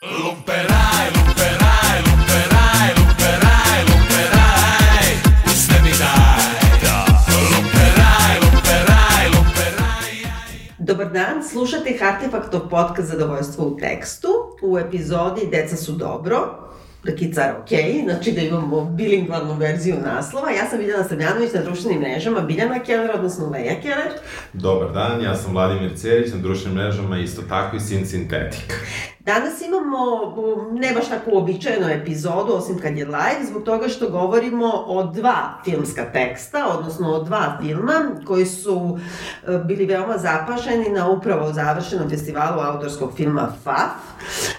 Lumperaj, lumperaj, lumperaj, lumperaj, lumperaj, usne mi daj. Lumperaj, lumperaj, lumperaj. Dobar dan, slušate Artefaktov podcast Zadovoljstvo u tekstu. U epizodi Deca su dobro, Rakicar ok, znači da imamo bilingvalnu verziju naslova. Ja sam Biljana Srbljanović na društvenim mrežama, Biljana Keller, odnosno Leja Keller. Dobar dan, ja sam Vladimir Cerić, na društvenim mrežama isto tako i Sin Sintetik. Danas imamo ne baš tako uobičajenu epizodu, osim kad je live, zbog toga što govorimo o dva filmska teksta, odnosno o dva filma koji su e, bili veoma zapaženi na upravo završenom festivalu autorskog filma FAF.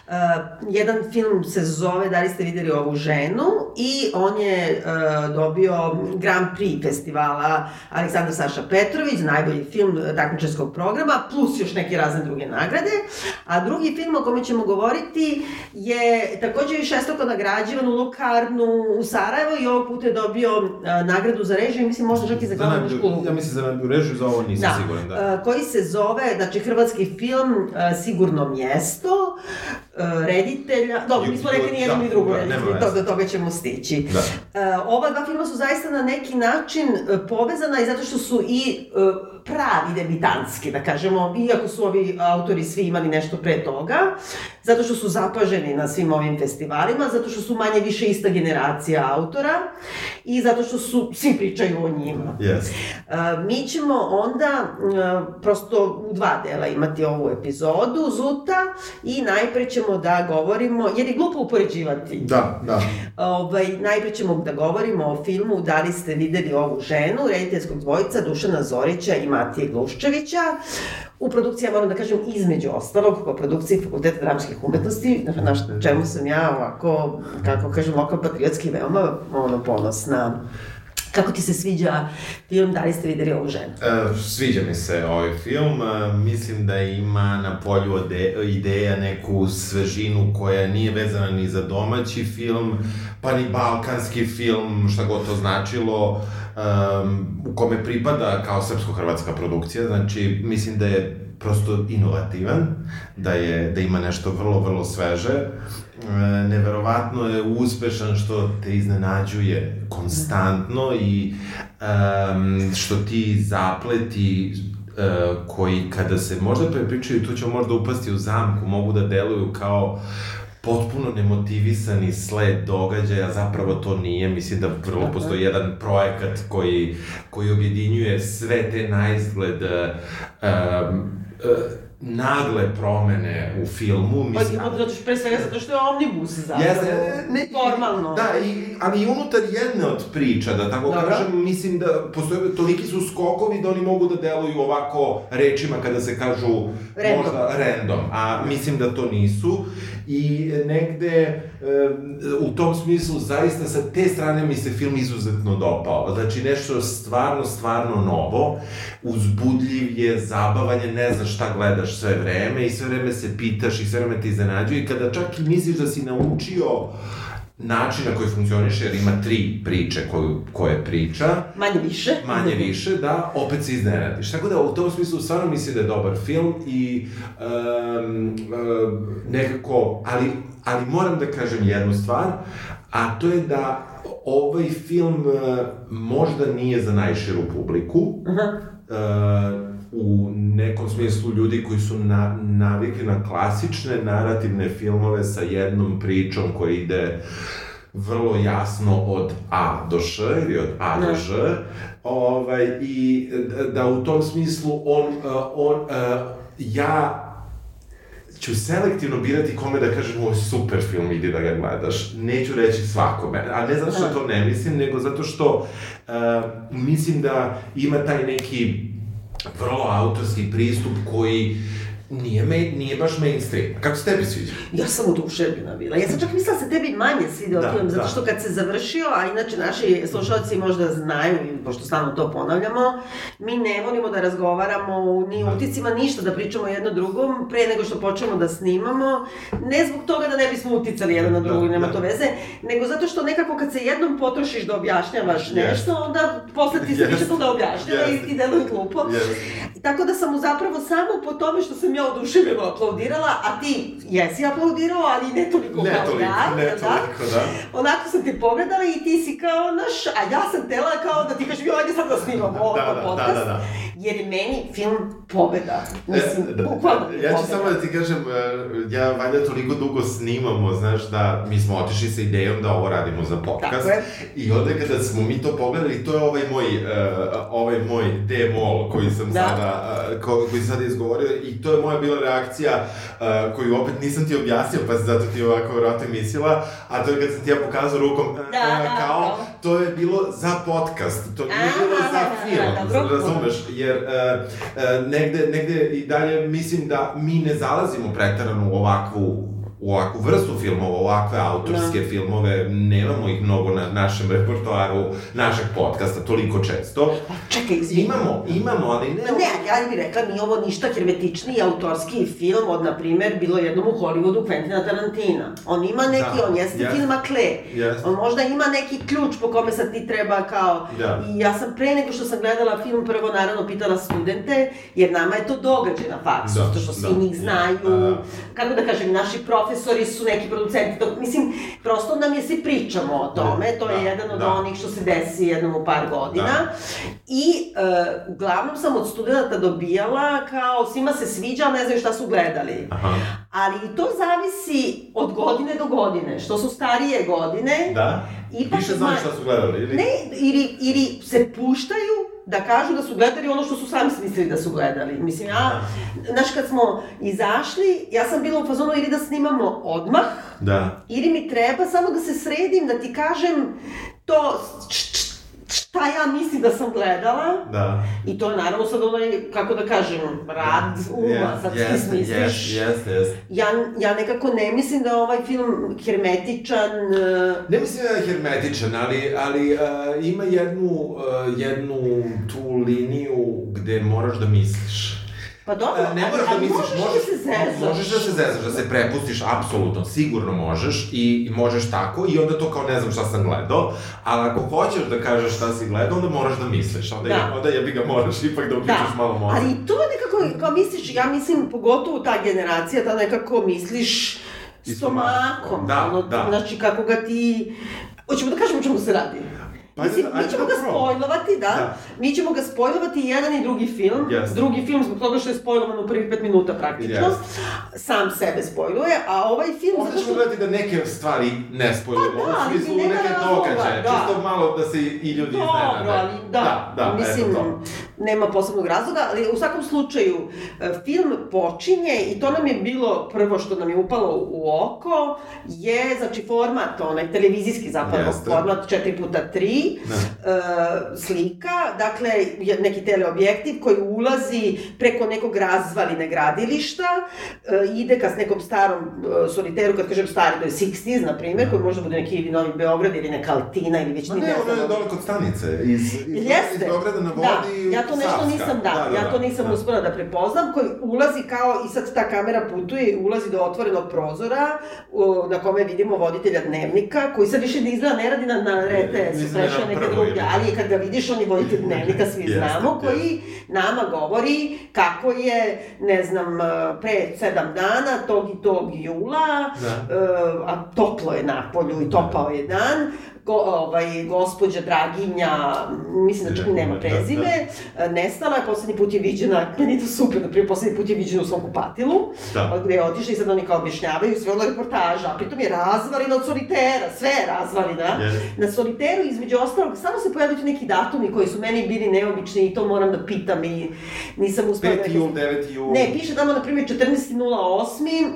E, jedan film se zove Da li ste videli ovu ženu i on je e, dobio Grand Prix festivala Aleksandar Saša Petrović, najbolji film takmičarskog programa, plus još neke razne druge nagrade. A drugi film o kome ćemo govoriti je takođe i šestoko nagrađivan u Lukarnu u Sarajevo i ovog puta je dobio a, nagradu za režiju, mislim možda čak i za glavnu najbolju- školu. Ja mislim za najbolju režiju, za ovo nisam siguran, da. a, koji se zove, znači hrvatski film a, Sigurno mjesto, reditelja, dobro, Ju- nismo rekli ni jedno da, ni drugo da, reditelj, nema to, veze. do toga ćemo stići. Da. E, ova dva filma su zaista na neki način e, povezana i zato što su i e, pravi debitanski, da kažemo, iako su ovi autori svi imali nešto pre toga, zato što su zapaženi na svim ovim festivalima, zato što su manje više ista generacija autora i zato što su, svi pričaju o njima. Yes. E, mi ćemo onda e, prosto u dva dela imati ovu epizodu Zuta i najpre ćemo da govorimo, jer je glupo upoređivati Da, da. Ovaj, najpre ćemo da govorimo o filmu Da li ste videli ovu ženu, rediteljskog dvojica Dušana Zorića i Matije Gluščevića. U produkciji, ja moram da kažem, između ostalog, po produkciji Fakulteta dramskih umetnosti, na, na čemu sam ja ovako, kako kažem, lokal patriotski veoma ono, ponosna. Kako ti se sviđa film Da li ste videli ovu ženu? E, sviđa mi se ovaj film, e, mislim da ima na polju ideja neku svežinu koja nije vezana ni za domaći film, pa ni balkanski film, šta god to značilo, um, u kome pripada kao srpsko-hrvatska produkcija, znači mislim da je prosto inovativan, da je da ima nešto vrlo vrlo sveže. E, neverovatno je uspešan što te iznenađuje konstantno i um, što ti zapleti e, koji kada se možda prepričaju, tu ćemo možda upasti u zamku, mogu da deluju kao potpuno nemotivisani sled događaja, zapravo to nije, mislim da vrlo postoji jedan projekat koji, koji objedinjuje sve te naizgled um, nagle promene u filmu. Pa, Mislim, zato što, pre svega zato što je omnibus zapravo. Jeste, ne, Formalno. Da, i, ali i unutar jedne od priča, da tako Dobro. kažem, mislim da postoje, toliki su skokovi da oni mogu da deluju ovako rečima kada se kažu Random. možda random, a mislim da to nisu i negde e, u tom smislu zaista sa te strane mi se film izuzetno dopao. Znači nešto stvarno, stvarno novo, uzbudljiv je, zabavan je, ne znaš šta gledaš sve vreme i sve vreme se pitaš i sve vreme te iznenađuje i kada čak i misliš da si naučio način na koji funkcioniše, jer ima tri priče koju, koje priča, Manje više. manje više, da, opet se iznenadiš. Tako da u tom smislu stvarno mislim da je dobar film i um, um, nekako, ali, ali moram da kažem jednu stvar, a to je da ovaj film uh, možda nije za najširu publiku, Aha. uh, u nekom smislu ljudi koji su na, navikli na klasične narativne filmove sa jednom pričom koja ide vrlo jasno od A do Š ili od A do Da. Ž, ovaj, i da- da u tom smislu on, uh, on, uh, ja ću selektivno birati kome da kažem ovo je super film, idi da ga gledaš. Neću reći svakome, a ne zato što to ne mislim, nego zato što uh, mislim da ima taj neki vrlo autorski pristup koji nije, me, nije baš mainstream. Kako se tebi sviđa? Ja sam oduševljena bila. Ja sam čak mislila da se tebi manje svidio Da, film, zato da. što kad se završio, a inače naši slušalci možda znaju, i pošto stalno to ponavljamo, mi ne volimo da razgovaramo ni o uticima, ništa da pričamo jedno drugom, pre nego što počnemo da snimamo, ne zbog toga da ne bismo uticali jedno na Da, drugo, nema da. to veze, nego zato što nekako kad se jednom potrošiš da objašnjavaš Jeste. nešto, onda posle ti se Jeste. više to da objašnjava i Jeste. ti deluje glupo. Jeste. Tako da sam mu zapravo samo po tome što sam ja neoduševljeno aplaudirala, a ti jesi aplaudirao, ali ne toliko Ne kao toliko, ja, ne da? toliko, da. Onako sam te pogledala i ti si kao naš, a ja sam tela kao da ti kažem, joj, ajde sad da snimamo ovo Da, da, podcast. da, da, da. Jer je meni film pobeda. Mislim, E, da, bukvalno da, je ja ću pobeda. samo da ti kažem, e, ja valjda toliko dugo snimamo, znaš, da mi smo otišli sa idejom da ovo radimo za podcast. Tako je. I onda kada smo mi to pogledali, to je ovaj moj, uh, ovaj moj demol koji sam Da. sada, uh, ko, koji sam sada izgovorio i to je moja bila reakcija uh, koju opet nisam ti objasnio, pa se zato ti ovako vjerojatno i mislila, a to je kad sam ti ja pokazao rukom, uh, Da, da, kao, da. to je bilo za podcast, to nije Aha, bilo za da, da, film, da, dobro. razumeš, jer uh, uh, negde, negde i dalje mislim da mi ne zalazimo pretarano u ovakvu u ovakvu vrstu filmova, ovakve autorske Da. filmove, nemamo ih mnogo na našem repertoaru našeg podcasta, toliko često. Pa čekaj, izvini. Imamo, imamo, ali ne... Ma ne, ja bih rekla, nije ovo ništa hermetičniji autorski film od, na primer, bilo jednom u Hollywoodu Quentina Tarantina. On ima neki, Da, on jeste jeste. film Makle. Jeste. On možda ima neki ključ po kome sad ti treba kao... Da. I ja sam pre nego što sam gledala film prvo naravno pitala studente, jer nama je to događaj na faksu, Da, što svi da. njih znaju, Da, da. kako da kažem, naši profesori su neki producenti, to, mislim, prosto nam je svi pričamo o tome, to je Da, jedan od da. onih što se desi jednom u par godina. Da. I e, uglavnom sam od studenta dobijala kao svima se sviđa, ne znaju šta su gledali. Aha, Ali i to zavisi od godine do godine. Što su starije godine, da? Ipak Više znaš šta su gledali, ili? ne, ili, ili se puštaju da kažu da su gledali ono što su sami smislili da su gledali. Mislim, ja, znaš, kad smo izašli, ja sam bila u fazonu ili da snimamo odmah, Da. ili mi treba samo da se sredim, da ti kažem to č- č- šta ja mislim da sam gledala. Da. I to je naravno sad onaj, kako da kažem, rad uma, sad ti Jeste, smisliš. jeste, jeste, jeste. Ja, ja nekako ne mislim da je ovaj film hermetičan, e, Ne mislim da je hermetičan, ali, ali uh, ima jednu, uh, jednu tu liniju gde moraš da misliš. Pa dobro, E, ne moraš da misliš, možeš, možeš, da se zezaš. možeš da se zezaš, da se prepustiš, apsolutno, sigurno možeš i, i možeš tako i onda to kao ne znam šta sam gledao, ali ako hoćeš da kažeš šta si gledao, onda moraš da misliš, onda, Da. je, onda jebi ga moraš ipak da uključiš malo mozak. ali to nekako, kao misliš, ja mislim, pogotovo ta generacija, ta nekako misliš stomakom. Da, ono, da. Znači, kako ga ti... Hoćemo da kažemo o čemu se radi? Pa Mislim, ajde, mi ćemo da ga spojlovati, da. Da. Mi ćemo ga spojlovati i jedan i drugi film. Jeste. Drugi film zbog toga što je spojlovan u prvih pet minuta praktično. Jeste. Sam sebe spojluje, a ovaj film... Zato ćemo što- gledati da neke stvari ne spojujemo, Pa da, ali smislu nema neke događaje, da. čisto malo da se i ljudi iznenade. Dobro, ali da, da, mislim, eto to. Nema posebnog razloga, ali u svakom slučaju, e, film počinje i to nam je bilo prvo što nam je upalo u oko, je, znači, format, onaj televizijski zapravo Jeste. format 4x3, Da. e, slika, dakle, neki teleobjektiv koji ulazi preko nekog razvaline gradilišta, e, ide ka s nekom starom e, soliteru, kad kažem stari, to je 60s, na primjer, koji može bude neki ili Novi Beograd ili neka Altina ili već Ma ne, ne ono je dole kod stanice, iz, iz, iz. Beograda na Da, vodi, ja to nešto Savska. nisam, da, ja to nisam da. uspela da prepoznam, koji ulazi kao, i sad ta kamera putuje i ulazi do otvorenog prozora, u, na kome vidimo voditelja dnevnika, koji sad više ne izgleda, ne radi na, na RTS, da prešao na neke druge, ali kad ga vidiš, on je voditelj dnevnika, svi Jeste, znamo, koji nama govori kako je, ne znam, pre sedam dana, tog i tog jula, Da. e, a toplo je na polju i topao je dan, go, ovaj, gospođa Draginja, mislim da čak i nema Da, da. prezime, e, nestala je, poslednji put je viđena, meni to super, na primjer, poslednji put je viđena u svom kupatilu, Da. gde je otišla i sad oni kao objašnjavaju sve ono reportaža, a pritom je razvalina od solitera, sve je razvalina. Jeste. Na soliteru, između ostalog, samo se pojavljaju neki datumi koji su meni bili neobični i to moram da pitam i nisam uspela 5. jul, 9. jul. Ne, piše tamo, na primjer, 14.08.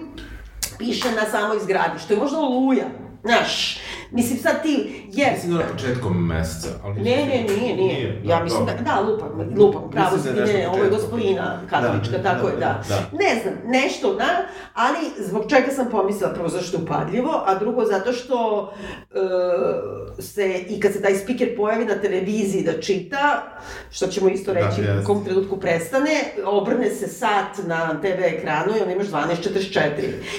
Piše na samoj zgradi, što je možda oluja. Znaš, mislim sad ti, jer... Mislim da na početkom meseca. Ali Ne, ne, nije, nije. Ja da, mislim da, da, lupam, lupam, pravo si da je ne, ovo je početkom. gospolina katolička, Da, tako da, je, da. da. Ne znam, nešto, da, ali zbog čega sam pomislila, prvo zašto upadljivo, a drugo zato što e, se, i kad se taj speaker pojavi na televiziji da čita, što ćemo isto Da, reći jeste. u kom trenutku prestane, obrne se sat na TV ekranu i onda imaš 12.44.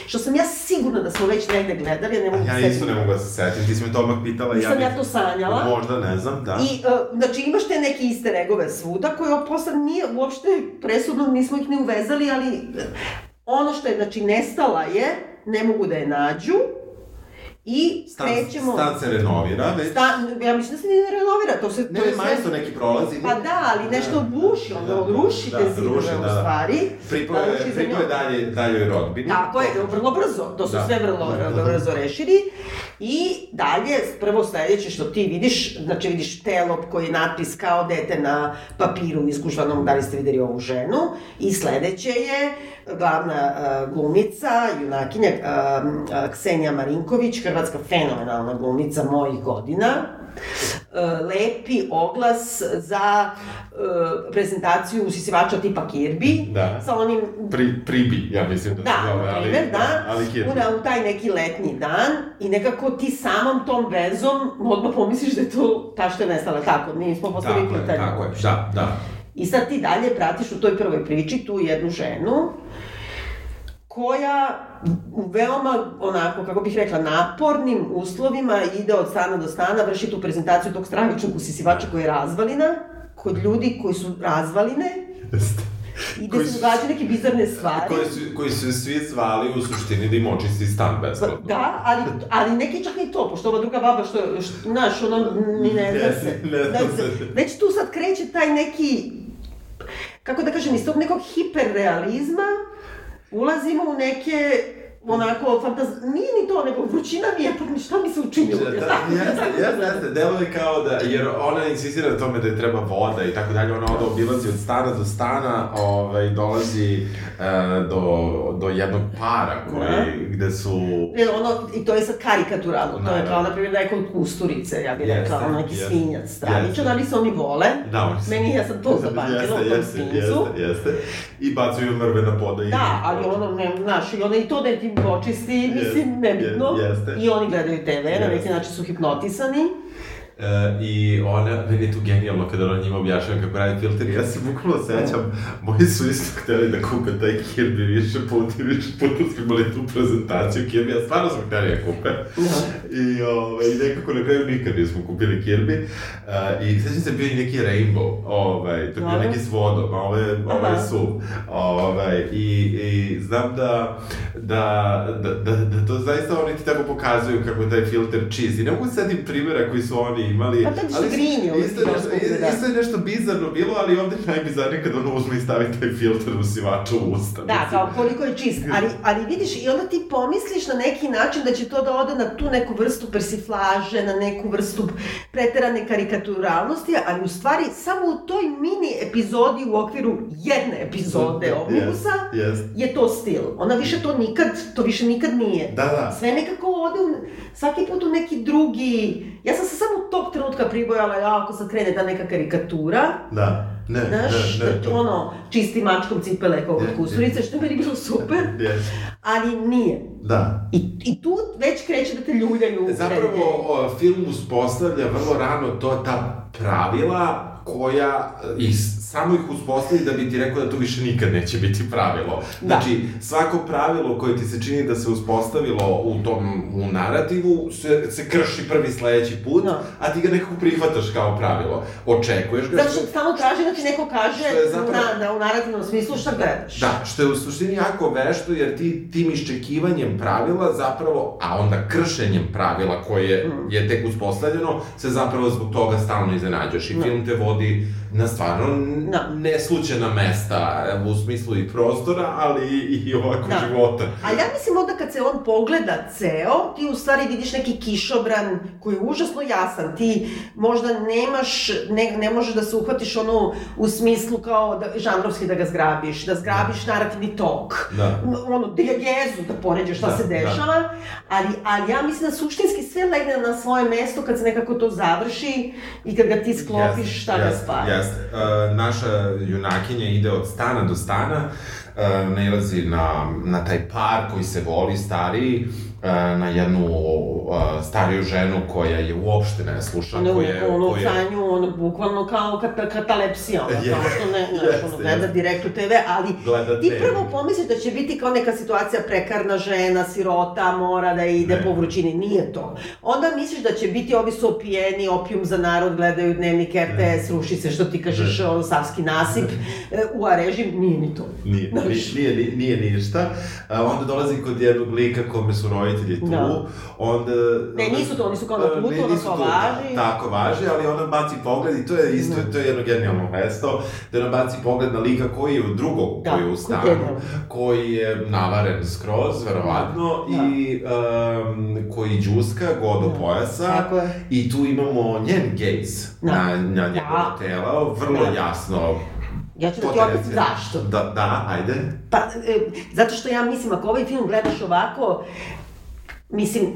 Što sam ja sigurna da smo već negde gledali, ja ne mogu Ja da isto ne mogu da se. Setim, ti si me to odmah pitala. Nisam bih- ja to sanjala. Možda, ne znam, da. I, uh, znači, imaš te neke iste regove svuda, koje posle nije uopšte presudno, nismo ih ni uvezali, ali eh, ono što je, znači, nestala je, ne mogu da je nađu, i Stan, krećemo... stan se renovira, već. Stan, ja mislim da se ne renovira, to se... Ne, to je ne, majstor neki prolazi. Pa da, ali nešto buši, ono, Da, ruši da, te ruši, zidove da, u da. stvari. Pripao Da, je, ruši za pripao je njom. dalje, daljoj rodbini. Tako je, vrlo brzo, to su Da. sve vrlo, Da. vrlo brzo rešili. I dalje, prvo sledeće što ti vidiš, znači vidiš telo koji je natpis kao dete na papiru izgužvanom, da li ste videli ovu ženu. I sledeće je glavna uh, glumica, junakinja uh, Ksenija Marinković, hrvatska fenomenalna glumica mojih godina. Uh, lepi oglas za uh, prezentaciju usisivača tipa Kirby, Da. sa onim Pri, pribi, ja mislim da, Da, se zove, ali, primer, da, ali Kirby. u, u taj neki letnji dan i nekako ti samom tom vezom odmah pomisliš da je to ta što je nestala tako, nismo postavili Tako je, pitanje. tako je, da, da. I sad ti dalje pratiš u toj prvoj priči tu jednu ženu koja u veoma, onako, kako bih rekla, napornim uslovima ide od stana do stana, vrši tu prezentaciju tog stravičnog usisivača koji je razvalina, kod ljudi koji su razvaline, i gde se događaju neke bizarne stvari. Koji su, koji su svi zvali u suštini da im očisti stan besplatno. Da, ali, ali neki čak ni to, pošto ova druga baba što, što znaš, ono, ni ne zna se. Ne zna Da se. Već tu sad kreće taj neki, kako da kažem, iz tog nekog hiperrealizma ulazimo u neke onako fantaz... Nije ni to, nego vrućina mi je, pa šta mi se učinilo? Da, da, jeste, jeste, jeste, delo je kao da, jer ona insistira na tome da je treba voda i tako dalje, ona ode obilazi od stana do stana, ovaj, dolazi e, do, do jednog para koji, gde su... Jer ono, i to je sad karikaturalno, to je Naravno. kao, na primjer, da je kod kusturice, ja bih Jeste, rekla, ono neki jeste, svinjac stravičan, jeste. ali se oni vole. Da, oni su- Meni, ja sam to zapamtila u tom jeste, svinjcu. jeste, jeste. I bacaju mrve na poda i... Da, ali ono, ne, znaš, i onda i to da je ti počisti, mislim, nebitno. je- jeste. I oni gledaju TV, na Jeste. neki način su hipnotisani. E, I ona, meni je tu genijalno kada ona njima objašnjava kako radi filter. Ja se bukvalno sećam, moji su isto hteli da kupe taj Kirby više puta i više puta smo imali tu prezentaciju Kirby, ja stvarno smo hteli da kupe. I, ovaj, i nekako na kraju nikad nismo kupili Kirby. Uh, I sećam se bio i neki Rainbow, ovaj, to je bio neki s vodom, a ovo je, ovo je Aha. suv. Ovaj, i, I znam da, da, da, da, da to zaista oni ti tako pokazuju kako je taj filter čist. I ne mogu sedim primjera koji su oni imali. Pa je ali isto, je nešto, da. isto je nešto bizarno bilo, ali ovde je najbizarnije kad ono uzme i stavi taj filter u sivaču u usta. Da, Mislim, kao koliko je čist. Ali, ali vidiš, i onda ti pomisliš na neki način da će to da ode na tu neku vrstu persiflaže, na neku vrstu preterane karikaturalnosti, ali u stvari samo u toj mini epizodi u okviru jedne epizode Omnibusa jest. je to stil. Ona više to nikad, to više nikad nije. Da, da. Sve nekako ode u, svaki put u neki drugi... Ja sam se samo tog trenutka pribojala, ja, ako sad krene ta neka karikatura, Da. Ne, Znaš, ne, ne, da ono, čisti mačkom cipele kao kod Je, kusturice, što je meni bilo super, Yes. ali nije. Da. I, I tu već kreće da te ljuljaju. Zapravo, o, film uspostavlja vrlo rano to ta pravila koja i s- samo ih uspostavi da bi ti rekao da to više nikad neće biti pravilo. Da. Znači, svako pravilo koje ti se čini da se uspostavilo u tom, u narativu, se, se krši prvi sledeći put, Da. a ti ga nekako prihvataš kao pravilo. Očekuješ ga. Zato što stalno traži da ti neko kaže Što je zapravo- na, na, u narativnom smislu šta gledaš. Da, što je u suštini jako vešto, jer ti tim iščekivanjem pravila zapravo, a onda kršenjem pravila koje Mm. je tek uspostavljeno, se zapravo zbog toga stalno iznenađaš. I Da. film te vodi na stvarno n- Da. neslućena mesta, u smislu i prostora, ali i, ovako Da. života. A ja mislim onda kad se on pogleda ceo, ti u stvari vidiš neki kišobran koji je užasno jasan. Ti možda nemaš, ne, ne možeš da se uhvatiš ono u smislu kao da, žanrovski da ga zgrabiš, da zgrabiš narativni tok. Da. ono, dijagezu da poređaš šta Da, se da. dešava, ali, ali ja mislim da suštinski sve legne na svoje mesto kad se nekako to završi i kad ga ti sklopiš šta ga spaja. Jeste. Uh, naša junakinja ide od stana do stana, uh, nailazi na, na taj par koji se voli, stariji, na jednu stariju ženu koja je uopšte ne sluša, Ono, koja, ono u koja... stanju, ono, bukvalno kao kata, katalepsija, ono, Je- kao što ne, znaš, jeste, ono, gleda direkt u TV, ali Gleda ti TV. prvo pomisliš da će biti kao neka situacija prekarna žena, sirota, mora da ide Ne. po vrućini, nije to. Onda misliš da će biti ovi su opijeni, opijum za narod, gledaju dnevnik RTS, ruši se što ti kažeš, ono, savski nasip, e, u a režim, nije ni to. Nije, Znaš. nije, nije, nije ništa. A, onda dolazi kod jednog lika kome su roditelji tu. Da. Onda... Ne, nisu tu, oni su kao na E, putu, ne, ono kao važi. Tako važi, ali ona baci pogled i to je isto, to je jedno genijalno mesto, da ona baci pogled na lika koji je u drugog, Da, koji je u stanu, koji je navaren skroz, verovatno, Da. i um, koji džuska god do Da. pojasa. Tako je. I tu imamo njen gaze Da. na, na njegovo Da. telo, vrlo Da. jasno Ja ću da ti objasnim zašto. Da, da, ajde. Pa, e, zato što ja mislim, ako ovaj film gledaš ovako, Mislim,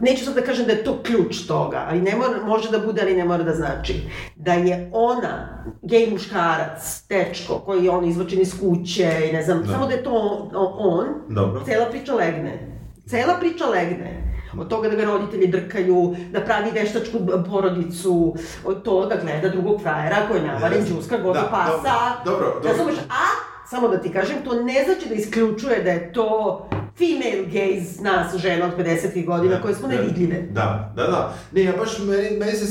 neću sad da kažem da je to ključ toga, ali ne mora, može da bude, ali ne mora da znači. Da je ona, gej muškarac, tečko, koji je on izvočen iz kuće i ne znam, Da. samo da je to on, on, Dobro. cela priča legne. Cela priča legne. Od toga da ga roditelji drkaju, da pravi veštačku porodicu, od toga da gleda drugog frajera koji je navaren džuska godu Da, pasa. dobro, dobro, dobro. Razumeš? A, samo da ti kažem, to ne znači da isključuje da je to female gaze nas, žena od 50. godina, koje smo nevidljive. Da, da, da. Ne, ja baš, meni, meni se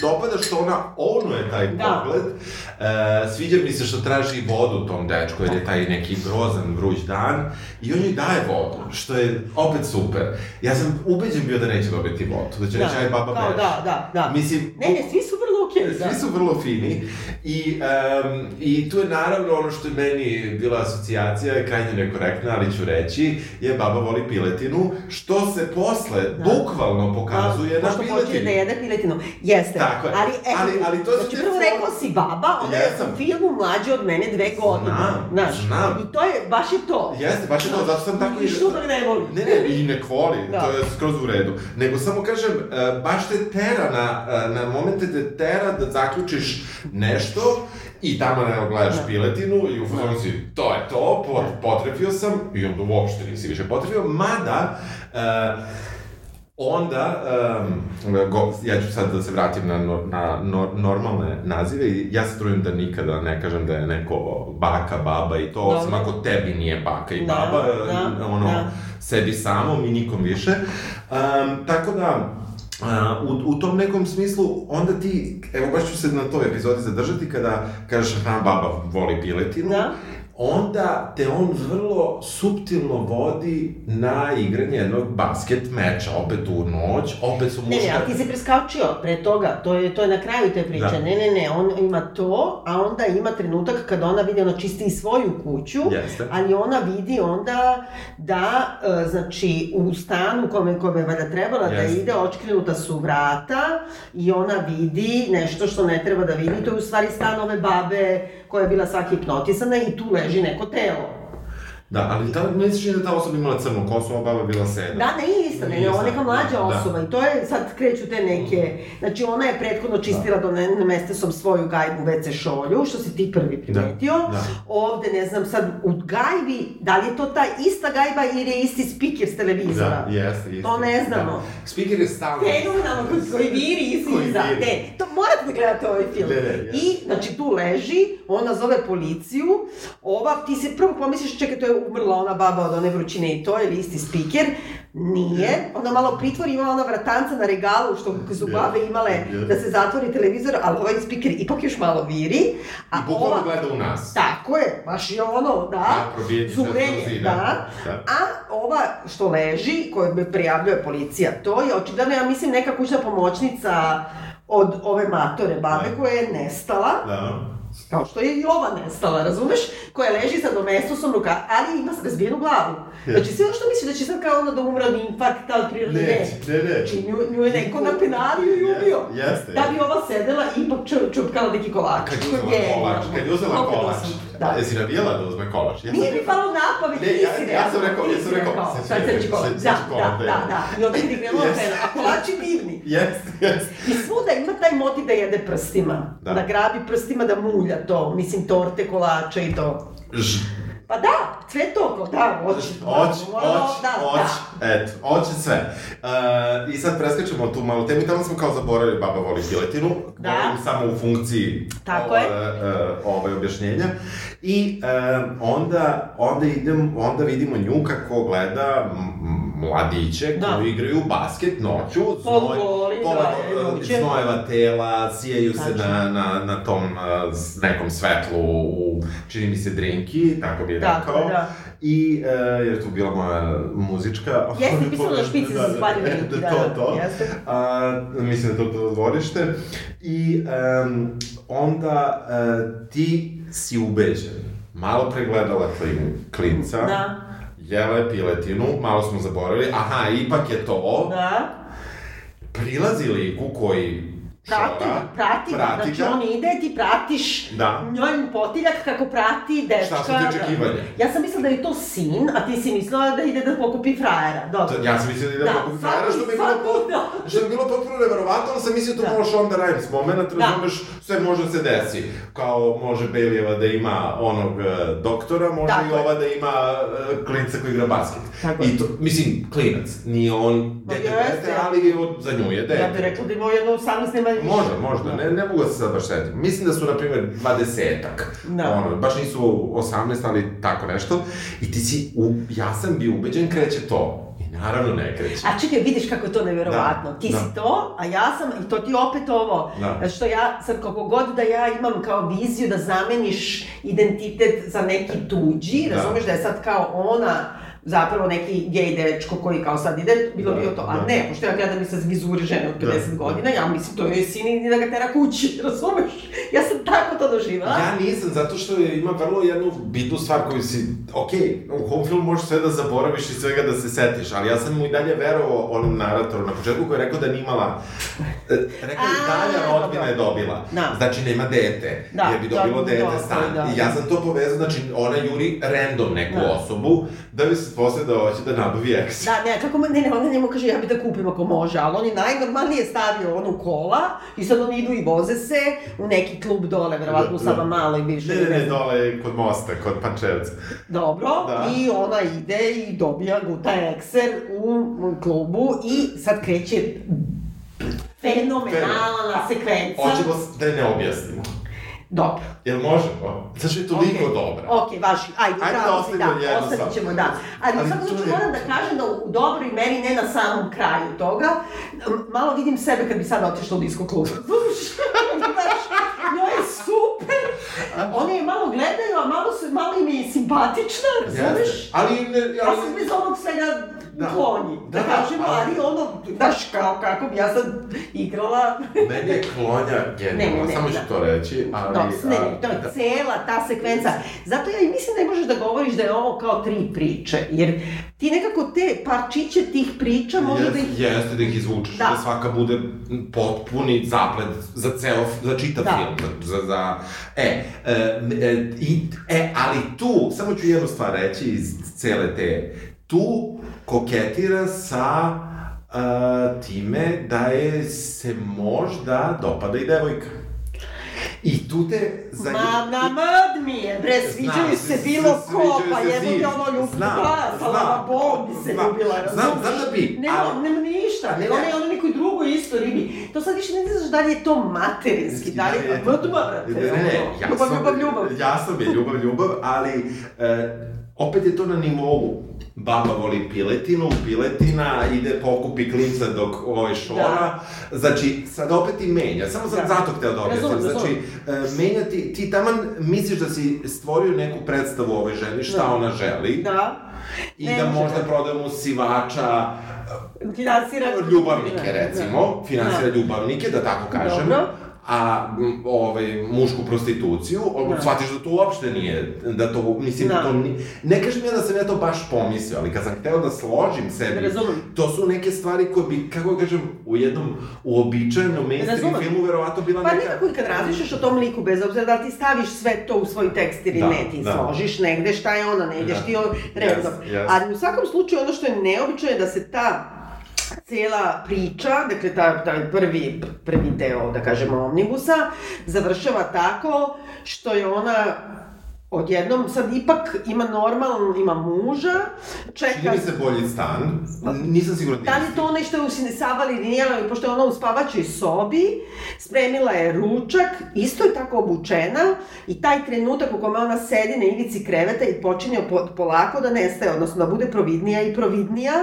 dopada što ona ownuje taj Da. pogled. E, sviđa mi se što traži vodu tom dečku, jer je taj neki grozan vruć dan. I on joj daje vodu, što je opet super. Ja sam ubeđen bio da neće dobiti vodu, da će reći, aj baba kao, beš. da, da, da. Mislim, Ne, ne, svi su okej, da. Svi su vrlo fini i, um, i tu je naravno ono što je meni bila asocijacija, krajnje nekorektna, ali ću reći, je baba voli piletinu, što se posle bukvalno pokazuje na Pošto počinje da jede piletinu. Jeste. Tako je. Ali, eto, Ali- ali to znači, prvo rekao si baba, onda je Jesam. u filmu mlađe od mene dve godine. Znam, Znaš, znam. I to je, baš je to. Jeste, baš je to, zato sam tako I što da ne voli. Ne, ne, i ne voli, Da. to je skroz u redu. Nego samo kažem, e, baš te tera na, e, na momente te tera da zaključiš nešto i tamo ne gledaš Da. piletinu i u fazonu si, to je to, pot, potrefio sam i onda uopšte nisi više potrefio, mada e, onda, um, go, ja ću sad da se vratim na, nor- na nor, normalne nazive i ja se trudim da nikada ne kažem da je neko baka, baba i to, osim Dobro. ako tebi nije baka i Da, baba, da, ono, da. sebi samom i nikom više. Um, tako da, U, u tom nekom smislu, onda ti, evo baš ću se na toj epizodi zadržati, kada kažeš, aha, baba voli piletinu, Da. Onda te on vrlo suptilno vodi na igranje jednog basket meča, opet u noć, opet su Ne, ne, muška... ali ti si preskačio pre toga, to je, to je na kraju te priče. Da. Ne, ne, ne, on ima to, a onda ima trenutak kada ona vidi, ona čisti i svoju kuću, Jeste. ali ona vidi onda da, e, znači, u stanu kome, kome je valjda trebala da Jeste. ide, očkrenuta su vrata i ona vidi nešto što ne treba da vidi, to je u stvari stan ove babe koja je bila svaki hipnotisana i tu leži neko telo. Da, ali se čini da ta osoba imala crnu kosu, ova baba bila seda. Da, ne je ista, ne, ona neka mlađa da. osoba i to je, sad kreću te neke, znači ona je prethodno čistila do ne, mestesom svoju gajbu WC šolju, što si ti prvi primetio. da. Ovde, ne znam, sad u gajbi, da li je to ta ista gajba ili je isti spiker s televizora? Da, jeste, jeste. To ne znamo. Da. Speaker je stalno... Fenomenalno, koji, koji viri iz Koji iza. viri. Ne, to morate da gledate ovaj film. Ne, ne. I, znači, tu leži, ona zove policiju, ova, ti se prvo pomisliš, čekaj, to je umrla ona baba od one vrućine i to, ili isti spiker. Nije. Ona malo pritvori, ima ona vratanca na regalu, što su babe imale da se zatvori televizor, ali ovaj spiker ipak još malo viri. A I ova, gleda u nas. tako je, baš je ono, da, Da, zurenje, zida. da. Da. A ova što leži, koju me prijavljuje policija, to je očigledno, ja mislim, neka kućna pomoćnica od ove matore babe Da. koja je nestala, Da. Kao što je i ova nestala, razumeš? Koja leži sa domestosom ruka, ali ima razbijenu glavu. Znači sve ono što misliš da će sad kao ona da umre od infarkta, od prirode, ne. Ne, ne, ne. Znači nju, nju je neko napenalio i ubio. Jeste. Da bi ova sedela i ipak ču- čupkala neki kolač. Kad je uzela kolač, kad je uzela kolač, da. Da. jesi navijela da uzme kolač? Ja Nije mi rekao- palo na pamet, Ne, ja- nisi ja sam rekao- ja nisi sam rekao, sad će sad reći, kolač. sad- Da, sad kolač, da, da. da, da. I onda vidi krenula Yes. pena, a kolači divni. Jeste, jeste. I svuda ima taj motiv da jede prstima. Da. Da. grabi prstima, da mulja to. Mislim, torte, kolače i to. Ž, Pa da, sve to, da, hoće. Oć, Moramo- oć, eto, oće sve. Uh, I sad preskačemo tu malu temu, tamo smo kao zaboravili Baba voli piletinu, Da. govorim samo u funkciji Tako o- je. uh, ovaj objašnjenja. I uh, onda, onda, idem, onda vidimo nju kako gleda mladiće Da. koji igraju basket noću, pola- da, iduće. znojeva tela, sijaju se na, na, na tom uh, s- nekom svetlu u, čini mi se, drinki, tako bi je Tako, rekao. da. I, e, jer je tu bila moja muzička... Jeste pisalo na špici za da, da, da, to, da, to. jeste. A, mislim da to to dvorište. I em, onda e, ti si ubeđen. Malo pregledala klin, klinca. Da. Jela je piletinu, malo smo zaboravili. Aha, ipak je to. Da. Prilazi liku koji Prati, prati, prati znači ga. on ide, ti pratiš Da. njoj potiljak kako prati dečka. Šta su ti očekivanja? Ja sam mislila da je to sin, a ti si mislila da ide da pokupi frajera. Dobro. Ja sam mislio da ide Da, da, pokupi frajera, što je bilo, pot- da. što je bilo potpuno neverovatno, ali sam mislio to Da. malo Shonda Rhimes moment, Da. razumeš, sve može da se desi. Kao može Bailijeva da ima onog e, doktora, može Tako i ova da ima e, klinca koji igra basket. Tako. I to, mislim, klinac, nije on Ma dete dete, ali od, za nju je dete. Ja bih rekla da ima jedno 18 nema više. Možda, možda, ne, ne mogu da se sad baš setim. Mislim da su, na primjer, dvadesetak. Da. Ono, baš nisu 18, ali tako nešto. I ti si, u, ja sam bio ubeđen kreće to. I naravno ne kreće. A čekaj, vidiš kako je to neverovatno. Da, ti da. si to, a ja sam, i to ti opet ovo. Da. Što ja, sad koliko god da ja imam kao viziju da zameniš identitet za neki tuđi, Da. razumeš da je sad kao ona zapravo neki gej dečko koji kao sad ide, bilo Da, bio to, a da. ne, pošto ja gledam i sa vizure žene od 50 Da. godina, ja mislim to je sin i da ga tera kući, razumeš? Ja sam tako to doživjela. Ja nisam, zato što je, ima vrlo jednu bitnu stvar koju si, ok, u home film možeš sve da zaboraviš i svega da se setiš, ali ja sam mu i dalje verovao onom naratoru na početku koji je rekao da nije imala, e, rekao je dalja rodbina je dobila, Da. znači nema dete, Da, jer bi da, dobilo da, dete da, stan. da. I ja sam to povezao, znači ona juri random neku Da. osobu, da bi se posle da hoće da nabavi eks. Da, ne, kako, ne, ne, ona njemu kaže ja bi da kupim ako može, ali on je najnormalnije stavio onu kola i sad oni idu i voze se u neki klub dole, verovatno u Da, Sava da. Malo i bivše. Ne, ne, ne, dole kod mosta, kod Pančevca. Dobro, Da. i ona ide i dobija guta ekser u, klubu i sad kreće fenomenalna sekvenca. Hoćemo da je ne objasnimo. Dobro. Jel možemo? Znači je toliko Okej. dobra. Ok, važi, ajde, Ajde pravo da si, da, ostavit ćemo, da. Ali Ali slučaju je- moram da kažem da u, dobroj meri, ne na samom kraju toga, malo vidim sebe kad bi sad otišla u disko klub. Znaš, njoj je super, oni je malo gledaju, a malo, su, malo im je simpatična, razumeš? Jeste. Ali, ne, Ja ali, sam bez onog svega Da. klonji, da, Da, da, kažemo, ali- ali ono, znaš, kao kako bi ja sad igrala, Meni je klonja genijalna, Ne, ne, ne, samo ću da. to reći, ali... No, ne, a, to je da. cela ta sekvenca. Zato ja i mislim da ne možeš da govoriš da je ovo kao tri priče, jer ti nekako te parčiće tih priča može da ih... Jeste, da ih izvučeš, Da. da. svaka bude potpuni zaplet za ceo, za čitav Da. film, za, za, e, e, e, i, e, ali tu, samo ću jednu stvar reći iz cele te, tu koketira sa uh, time da je se možda dopada i devojka. I tu te... Za... Ma, na mad mi je, bre, sviđaju se s- bilo s- ko, pa se jebo ti ono ljubav, Znam, pa, sa znam, lava bom bi se znam, ljubila, znam, znam da bi, Nema, ali- nema ništa, Ne, ona je ono nekoj drugoj isto ribi. To sad više ne znaš da li je to materinski, da li je... Vdma, brate, Ne, ne, ne, ono, jasno, Ljubav, ljubav, ljubav. Jasno mi je, ljubav, ljubav, ali e, opet je to na nivou. Baba voli piletinu, piletina ide pokupi klinca dok ovaj šora. Znači, sad opet i menja. Samo sam Da. zato hteo da objasnim. Znači, e, menja ti, ti taman misliš da si stvorio neku predstavu o ovoj ženi, šta Da. ona želi. Da. I Ne da možda da. prodamo sivača, Finansira... ljubavnike Da, recimo, da. finansira Da. ljubavnike, da tako kažem. Dobro. A ovaj, mušku prostituciju, Da. shvatiš da to uopšte nije, da to, mislim, Da. to ni, ne kažem ja da sam ja to baš pomislio, ali kad sam hteo da složim sebi, Razumem. to su neke stvari koje bi, kako da kažem, u jednom uobičajenom mainstream filmu verovatno bila Pa neka... nekako i kad razmišljaš o tom liku, bez obzira da li ti staviš sve to u svoj tekst ili Da, ne, ti da. složiš negde šta je ona, ne ideš Da. ti o redom. Yes, yes. Ali u svakom slučaju ono što je neobično je da se ta cela priča, dakle ta, taj prvi, prvi deo, da kažemo, omnibusa, završava tako što je ona odjednom sad ipak ima normalan, ima muža, čeka... Čini mi se bolji stan, nisam siguran Da li je to onaj što je usinisavali ili nije, ali pošto je ona u spavačoj sobi, spremila je ručak, isto je tako obučena i taj trenutak u kome ona sedi na ivici kreveta i počinje po, polako da nestaje, odnosno da bude providnija i providnija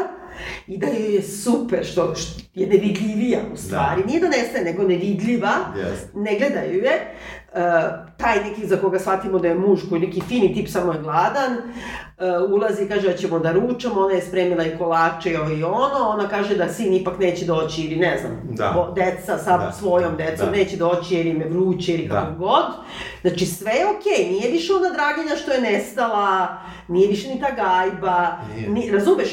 i da joj je super što, što je nevidljivija u stvari. Da. Nije da nestaje, nego nevidljiva, Jeste. ne gledaju je. Uh, taj neki za koga shvatimo da je muž koji neki fini tip, samo je gladan, uh, ulazi i kaže da ćemo da ručamo, ona je spremila i kolače i ovo i ono, ona kaže da sin ipak neće doći ili ne znam, Da. bo- deca sa Da. svojom decom Da. neće doći jer im je vruće ili Da. kako god. Znači sve je okej, nije više ona draginja što je nestala, nije više ni ta gajba, Nije. ni, razumeš?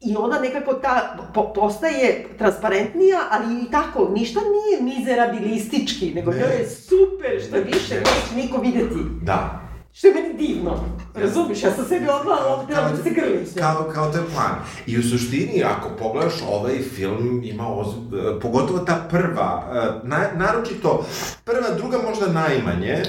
I ona nekako ta, po, postaje transparentnija, ali i tako, ništa nije mizerabilistički, nego Ne. to je super, što Ne, više ne. neće niko videti. Da. Što je meni divno. Razumiješ, ja sam sebi ovdje Kao- da se grlim. sve. Kao, kao to je plan. I u suštini, ako pogledaš ovaj film, ima oz... pogotovo ta prva, e, na, naročito prva, druga možda najmanje,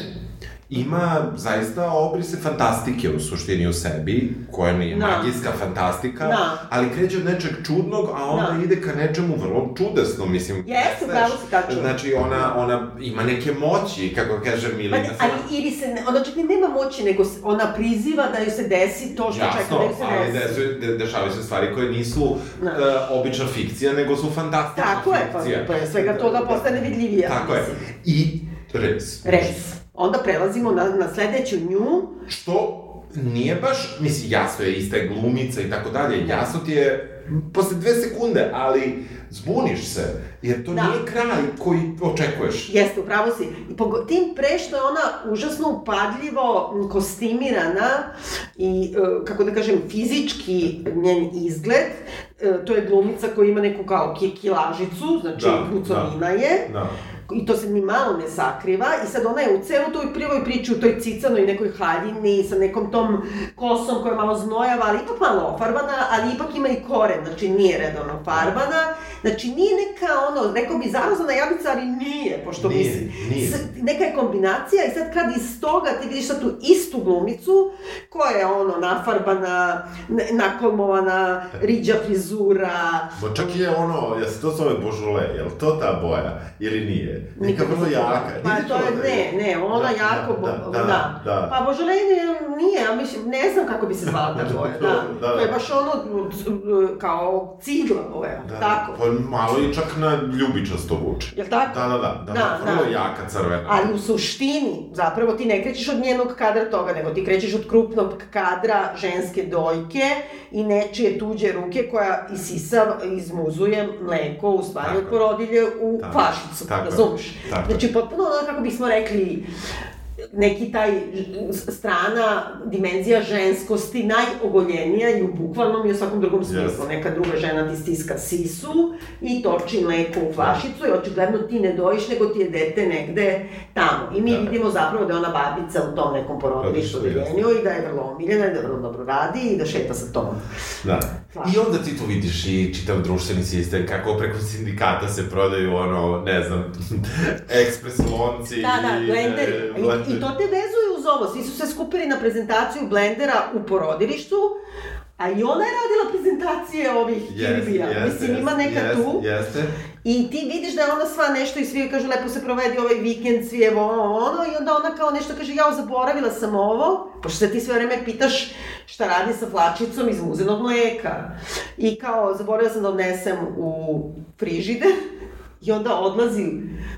ima zaista obrise fantastike u suštini u sebi, koja nije Da. magijska fantastika, Da. ali kreće od nečeg čudnog, a onda Da. ide ka nečemu vrlo čudesnom, mislim. Jeste, pravo si tačno. Znači, ona, ona ima neke moći, kako kaže Pa, Milina. ne, ali ili se, ne, ona čak i nema moći, nego ona priziva da joj se desi to što čeka Jasno, da joj se ali desi. desu, de, dešavaju se stvari koje nisu Da. e, obična fikcija, nego su fantastična Tako je, pa fikcija. pre svega toga postane vidljivija. Tako je. mislim. I res. Res. Onda prelazimo na, na sledeću nju. Što nije baš, mislim, jasno je, ista je glumica i tako dalje, jasno ti je posle dve sekunde, ali zbuniš se, jer to Da. nije kraj koji očekuješ. Jeste, upravo si. I pogo, tim pre što je ona užasno upadljivo kostimirana i, e, kako da kažem, fizički njen izgled, e, to je glumica koja ima neku kao ki- kilažicu, znači Da, pucovina je, Da. I to se ni malo ne sakriva i sad ona je u celu toj prvoj priči u toj cicanoj nekoj haljini sa nekom tom kosom koja je malo znojava, ali ipak malo ofarbana, ali ipak ima i koren, znači nije redovno farbana, znači nije neka ono, rekao bi zarozana jabica, ali nije, pošto Nije, mislim, nije. s- neka je kombinacija i sad kad iz toga ti vidiš sad tu istu glumicu koja je ono nafarbana, nakolmovana, riđa frizura, Bo čak je ono, ja se to zove božule, je to ta boja ili nije? Neka Nikad vrlo jaka. Pa to je, da ne, ne, ona Da, jako, da, bo- da, da, da. Pa Božolejne nije, ja mislim, ne znam kako bi se zvala ta boja, da. Da, To je da. baš ono, kao cigla boja, Da, tako. Pa malo i čak na ljubičasto vuče. Jel tako? Da, da, da, da, Da, vrlo da. jaka crvena. Ali u suštini, zapravo ti ne krećeš od njenog kadra toga, nego ti krećeš od krupnog kadra ženske dojke i nečije tuđe ruke koja isisa, izmuzuje mleko, u stvari od je. porodilje u Tako. je. Razumeš? Tako. Znači, potpuno ono, kako bismo rekli, neki taj strana, dimenzija ženskosti najogoljenija i u bukvalnom i u svakom drugom smislu. Jeste. Neka druga žena ti stiska sisu i toči mleko u flašicu i očigledno ti ne dojiš, nego ti je dete negde tamo. I mi Da. vidimo zapravo da je ona babica u tom nekom porodilištu odeljenju i da je vrlo omiljena i da vrlo dobro radi i da šeta sa tom. Da. I onda ti tu vidiš i čitav društveni sistem, kako preko sindikata se prodaju, ono, ne znam, ekspres lonci. Da, da, blenderi. e, I, blenderi. I to te vezuje uz ovo. Svi su se skupili na prezentaciju blendera u porodilištu, a i ona je radila prezentacije ovih Jeste, kirbija. jeste, Mislim, ima neka jeste, tu. Jeste, I ti vidiš da je ona sva nešto i svi kažu lepo se provedi ovaj vikend, svi evo ovo, ono, i onda ona kao nešto kaže, ja zaboravila sam ovo, pošto se ti sve vreme pitaš šta radi sa flačicom iz muzenog mleka. I kao, zaboravila sam da odnesem u frižider, i onda odlazi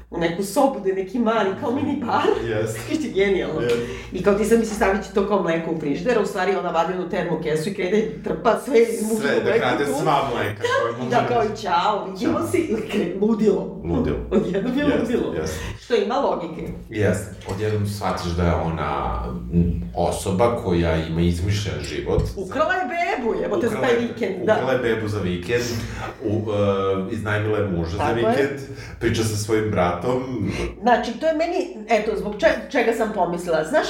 u neku sobu gde je neki mali, kao mini bar. Jeste. Što je genijalno. Jeste. I kao ti sad misli stavit će to kao mleko u frižider, u stvari ona vadi onu termokesu i krene trpa sve iz muzenog sve, da krade sva mleka. koje I da kao i čao, vidimo se, i krene ludilo. Ludilo. Odjednom je Jeste, ludilo. jeste. Što ima logike. Jeste. Odjednom shvatiš da je ona osoba koja ima izmišljen život. Ukrala je bebu, evo te za Ukrala taj vikend, Ukrala da. je bebu za vikend, u, uh, iznajmila je muža Tako za je. Vikend, priča sa svojim bratom. Znači, to je meni, eto, zbog če, čega sam pomislila. Znaš,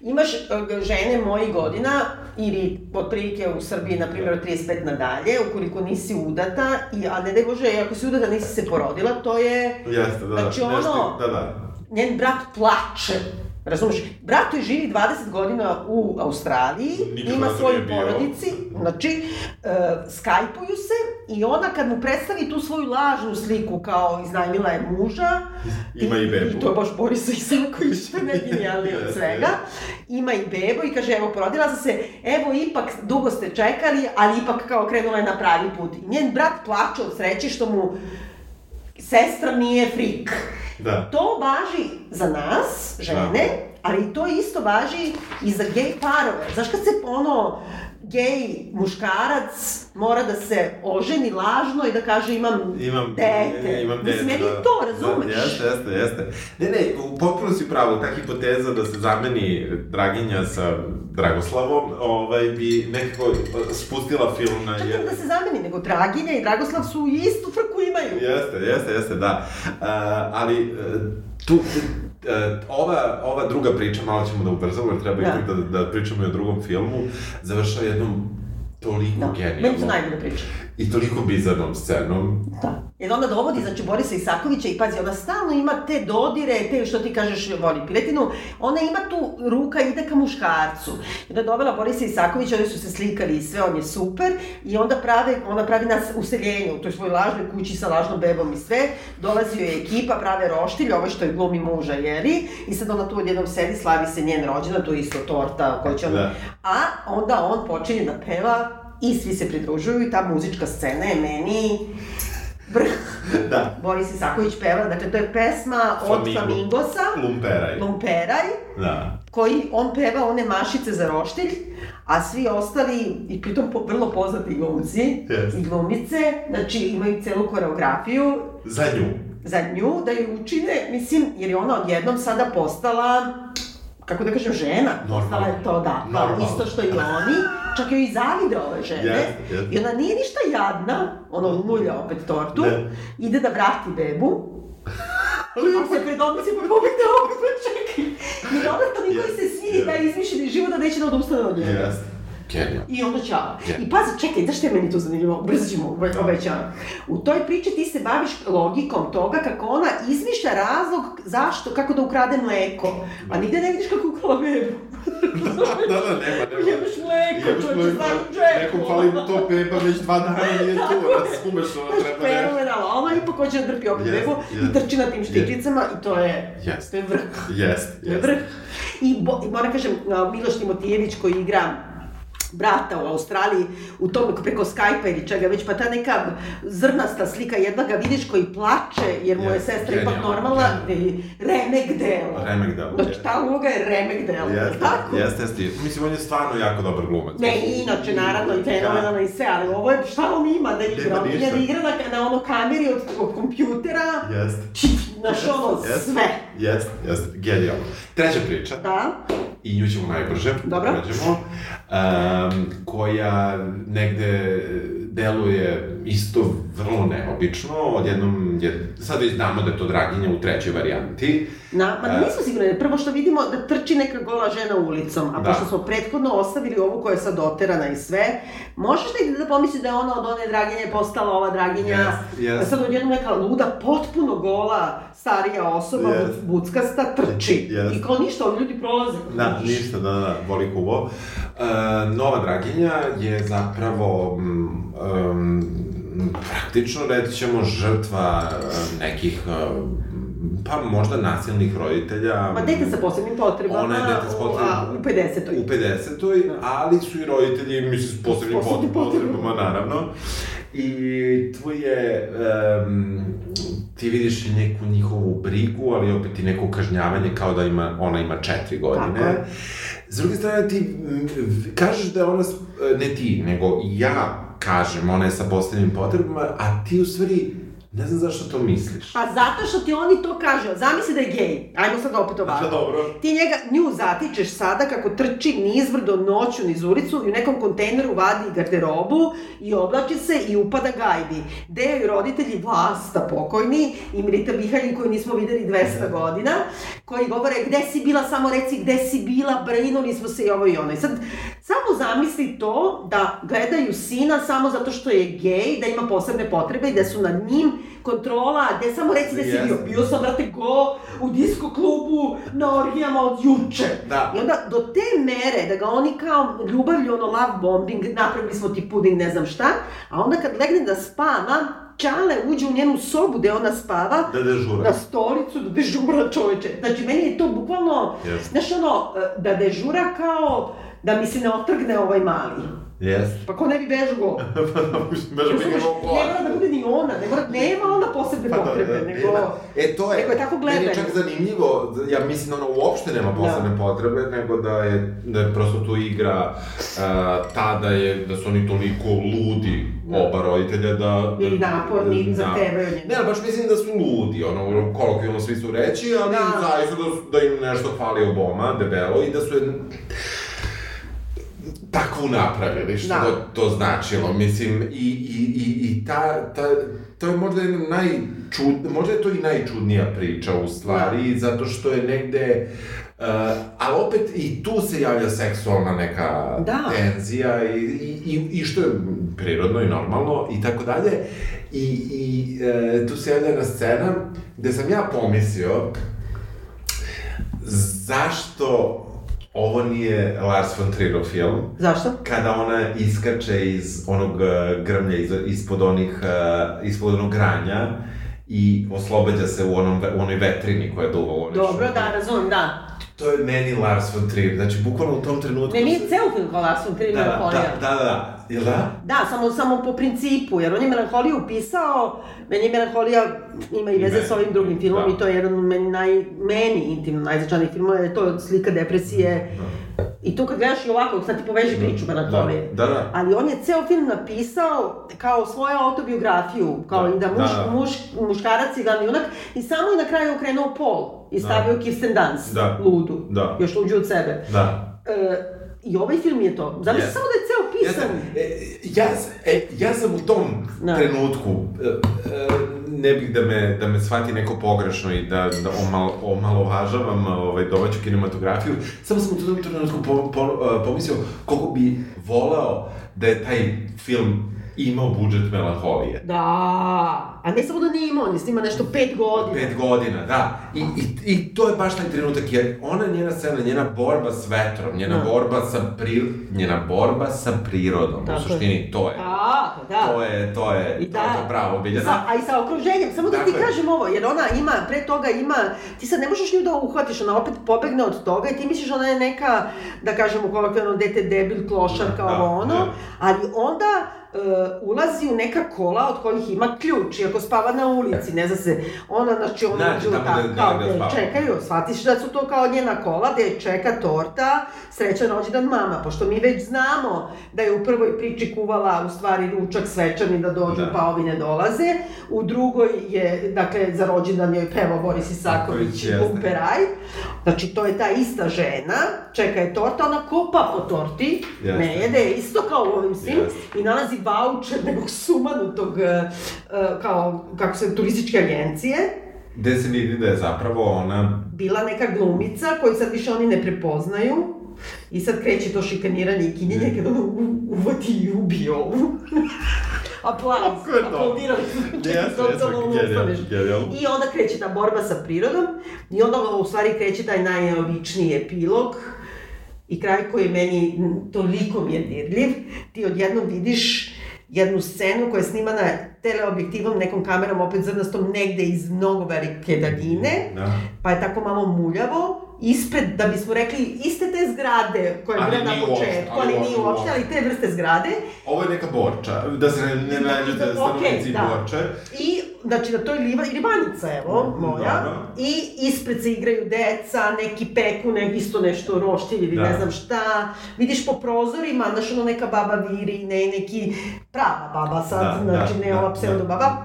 imaš e, žene mojih godina, ili otprilike u Srbiji, na primjer, od 35 nadalje, ukoliko nisi udata, i, a ne daj Bože, ako si udata, nisi se porodila, to je, Jeste, da, Znači, nešto, ono- da, da. njen brat plače Razumeš? Brat joj živi 20 godina u Australiji, Nikad ima svoju porodici, znači, uh, skajpuju se i ona kad mu predstavi tu svoju lažnu sliku kao iznajmila je muža, Ima i bebu. I to je baš Borisa Isaković, to je najgenijalnije od svega. Ima i bebu i kaže, evo, porodila sam se, evo, ipak dugo ste čekali, ali ipak kao krenula je na pravi put. I njen brat plače od sreće što mu sestra nije frik. Da. To važi za nas, žene, ali to isto važi i za gej parove. Znaš kad se ono, gej muškarac mora da se oženi lažno i da kaže imam, Imam, dete. imam dete, Mislim, da. to, razumeš? Da, jeste, jeste, jeste. Ne, ne, u potpuno si pravo, ta hipoteza da se zameni Draginja sa Dragoslavom, ovaj, bi nekako spustila film na... Čak da se zameni, nego Draginja i Dragoslav su istu frku imaju. Jeste, jeste, jeste, da. Uh, ali, uh, tu, ova, ova druga priča, malo ćemo da ubrzamo, jer treba Da. ipak da, da pričamo i o drugom filmu, završava jednom toliko Da, meni to genijalnom najbolja priča. I toliko bizarnom scenom. Da. Jer onda dovodi, znači, Borisa Isakovića i pazi, ona stalno ima te dodire, te što ti kažeš voli piletinu, ona ima tu, ruka ide ka muškarcu. I onda je dovela Borisa Isakovića, oni su se slikali i sve, on je super, i onda prave, ona pravi nas useljenje u toj svojoj lažnoj kući sa lažnom bebom i sve, dolazi joj ekipa, prave roštilj, ovo što je glumi muža, jeli, i sad ona tu odjednom sedi, slavi se njen rođendan, to je isto torta koju će ona... Da. A onda on počinje da peva i svi se pridružuju i ta muzička scena je meni vrh. Da. Boris Isaković peva, dakle to je pesma od Flamingo. Flamingosa, Lumperaj. Lumperaj, Da. koji on peva one mašice za roštilj, a svi ostali, i pritom po, vrlo poznati glumci Jeste. i glumice, znači imaju celu koreografiju Za nju. za nju da je učine, mislim, jer je ona odjednom sada postala kako da kažem, žena, Normalno. postala je to, da, Normalno. isto što i oni, čak joj i zavide ove žene, Jeste, jeste. i ona nije ništa jadna, ona umulja opet tortu, Ne. ide da vrati bebu, I se predomice pa pobegne opet, pa čekaj. Jer onda to niko se svidi da je izmišljeni život da neće da odustane od njega. Jeste. Genijalno. I onda. Je. I pazi, čekaj, znaš što je meni tu zanimljivo? Brzo ćemo, obe- obećavam. U toj priči ti se baviš logikom toga kako ona izmišlja razlog zašto, kako da ukrade mleko. A nigde ne vidiš kako ukrala bebu. Da, da, nema, nema. Jebeš mleko, Jebeš čovječe, znam u džepu. Nekom fali mu to beba već dva dana nije tu, razumeš, ono treba nešto. Fenomenalno, ona ipak hoće da drpi opet Jest, bebu i trči na tim štiklicama i to je, to je vrh. Jest, jest. vrh. I, bo, moram kažem, Miloš Timotijević koji igra brata u Australiji, u tom preko Skype-a ili čega već, pa ta neka zrnasta slika, jedna ga vidiš koji plače, jer mu je Jeste, sestra ipak normalna, i remek delo. Remek delo, Znači, ta uloga je remek delo, Jeste, tako? jeste, jeste. Mislim, on je stvarno jako dobar glumac. Ne, i inače, naravno, i fenomenalno i sve, ali ovo je, šta on ima da igra? On ništa. da igra na, na ono kameri od, od kompjutera, Jeste. znaš ono, Jeste. sve. Jeste, jeste, genijalno. Treća priča, Da, i nju ćemo najbrže, Dobro. pređemo, um, koja negde deluje isto vrlo neobično, odjednom je, sad već znamo da je to Draginja u trećoj varijanti, Na, E. nismo sigurni, prvo što vidimo da trči neka gola žena ulicom, a Da. pošto smo prethodno ostavili ovu koja je sad doterana i sve, možeš negde da pomisliš da je ona od one Draginje postala ova Draginja, jest. da sad odjednom neka luda, potpuno gola, starija osoba, yes. buckasta, trči. Jest. I kao ništa, ovi ljudi prolaze. Da, ništa, da, da, voli kuvo. E, Nova Draginja je zapravo um, praktično, reći ćemo, žrtva nekih, pa možda nasilnih roditelja. Ma dete sa posebnim potrebama, Ona je dete s potrebama. a, u 50. U 50. ali su i roditelji, mislim, s posebnim posebnim pot- potrebama, potrebama. naravno. I tu je, em, ti vidiš i neku njihovu brigu, ali opet i neko kažnjavanje kao da ima, ona ima četiri godine. Tako. S druge strane, ti m, v- kažeš da je ona, ne ti, nego ja kažem, ona je sa posebnim potrebama, a ti u stvari ne znam zašto to misliš. Pa zato što ti oni to kažu, zamisli da je gej, ajmo sad opet ovako. Pa dobro. Ti njega, nju zatičeš sada kako trči nizbrdo noću niz ulicu i u nekom kontejneru vadi garderobu i oblači se i upada gajbi. Gde joj roditelji vlasta pokojni i Milita Bihalji koju nismo videli 200 godina, koji govore gde si bila, samo reci gde si bila, brinuli smo se i ovo i ono. I sad, Samo zamisli to da gledaju sina samo zato što je gej, da ima posebne potrebe i da su nad njim kontrola, gde samo reci da si bio. Bio sam, brate, go u disko klubu na orgijama od juče. Da. I onda do te mere da ga oni kao ljubavlju, ono love bombing, napravili smo ti puding, ne znam šta, a onda kad legne da spava, Čale uđe u njenu sobu gde ona spava, Da dežura. na stolicu da dežura čoveče. Znači, meni je to bukvalno, Jeste. znaš ono, da dežura kao da mi se ne otrgne ovaj mali. Jeste. Pa ko ne bi bežao? Može Razumeš, biti ne mora da bude ni ona, ne mora, nema ona posebne Pa da, potrebe, da, nego... nema. E, to je, nego je tako meni je gledanje. čak zanimljivo, ja mislim da ona uopšte nema posebne potrebe, nego da je, da je prosto tu igra uh, ta da, je, da su oni toliko ludi, oba roditelja, da... Ili da, naporni, da- zahtevaju njega. Ne, ali baš mislim da su ludi, ono, kolokvijalno svi su reći, ali Da. zaista da, da im nešto hvali oboma, debelo, i da su je takvu napravili, što Da. god to značilo, mislim, i, i, i, i ta, ta, to je možda jedna najčud, možda je to i najčudnija priča u stvari, zato što je negde, uh, ali opet i tu se javlja seksualna neka Da. tenzija i, i, i, što je prirodno i normalno i tako dalje. I, i e, tu se javlja jedna scena gde sam ja pomislio zašto ovo nije Lars von Trier film, Zašto? kada ona iskače iz onog e, grmlja, iz, ispod onih, e, ispod onog granja i oslobađa se u, onom, u onoj vetrini koja duva u onoj Dobro, da, razumem, da. To je meni Lars von Trier, znači bukvalno u tom trenutku... Ne, nije se- ceo film kao Lars von Trier Da, da, Melanholija. da, da, da, jel da? Da, samo, samo po principu, jer on je Melanholiju upisao, meni je Melanholija ima i veze sa ovim drugim filmom da. i to je jedan od meni, naj, meni intimno najznačajnijih filmova, je to slika depresije. I to kad gledaš i ovako, sad ti poveži priču Melanholije. Da, da. Ali on je ceo film napisao kao svoju autobiografiju, kao Da, i da muš, da, da. muš, muškarac je glavni junak, i samo je na kraju okrenuo pol i stavio Kirsten Dunst, Da. ludu, Da. još luđu od sebe. Da. E, I ovaj film je to. Zamisli Jeste. samo da je ceo Ja pisan. sam, e, ja, s- e, ja sam u tom Da. trenutku, e, e, ne bih da me, da me shvati neko pogrešno i da, da omal, omalovažavam ovaj, domaću kinematografiju, samo sam u tom trenutku po, po, e, pomislio koliko bi voleo da je taj film imao budžet melanholije. Da, a ne samo da nije imao, on je snima nešto pet godina. Pet godina, da. I, i, I to je baš taj trenutak, jer ona njena scena, njena borba s vetrom, njena Da. borba sa pri, njena borba sa prirodom, Tako u je. suštini, to je. Da, da. To je, to je, I to je to pravo Sa, Biljana. a i sa okruženjem, samo da ti Tako je. kažem ovo, jer ona ima, pre toga ima, ti sad ne možeš nju da uhvatiš, ona opet pobegne od toga i ti misliš ona je neka, da kažemo kolokvijalno, dete debil, klošar, Da, kao da, ono, da. ali onda e, ulazi u neka kola od kojih ima ključ, iako spava na ulici, ne zna se, ona, znači, ona Nađe uđe u ta- da- da- kao da spava. čekaju, shvatiš da su to kao njena kola, gde je čeka torta, srećan rođendan mama, pošto mi već znamo da je u prvoj priči kuvala u stvari ručak svečani da dođu Da. pa ovi ne dolaze, u drugoj je, dakle, za rođendan joj pevao Boris Isaković. Bumperaj, znači to je ta ista žena, čeka je torta, ona kopa po torti, Jeste. ne jede, isto kao u ovim svim, i nalazi voucher nekog sumanutog, e, e, kao, kako se, turističke agencije, Gde se vidi da je zapravo ona... bila neka glumica koju sad više oni ne prepoznaju i sad kreće to šikaniranje i kinjenje kada ono uvati i ubije ovu. Aplauz, to? aplaudirali su. Totalno ono genijalno, genijalno. I onda kreće ta borba sa prirodom i onda u stvari kreće taj najneobičniji epilog i kraj koji je meni toliko mi je dirljiv, ti odjednom vidiš jednu scenu koja je snimana teleobjektivom, nekom kamerom, opet zrnastom, negde iz mnogo velike daljine, Da. pa je tako malo muljavo, ispred, da bismo rekli, iste te zgrade koje je bila na početku, ali ali nije uopšte, ali te vrste zgrade, Ovo je neka borča, da se ne, nađete Da, stanovnici okej, da. borče. I, znači, na toj liva, ribanica, evo, Mm, moja, dobro. i ispred se igraju deca, neki peku, ne, isto nešto roštilj ili Da. ne znam šta, vidiš po prozorima, znaš, ono neka baba viri, ne, neki prava baba sad, Da, znači, da, ne da, ova da. pseudo baba,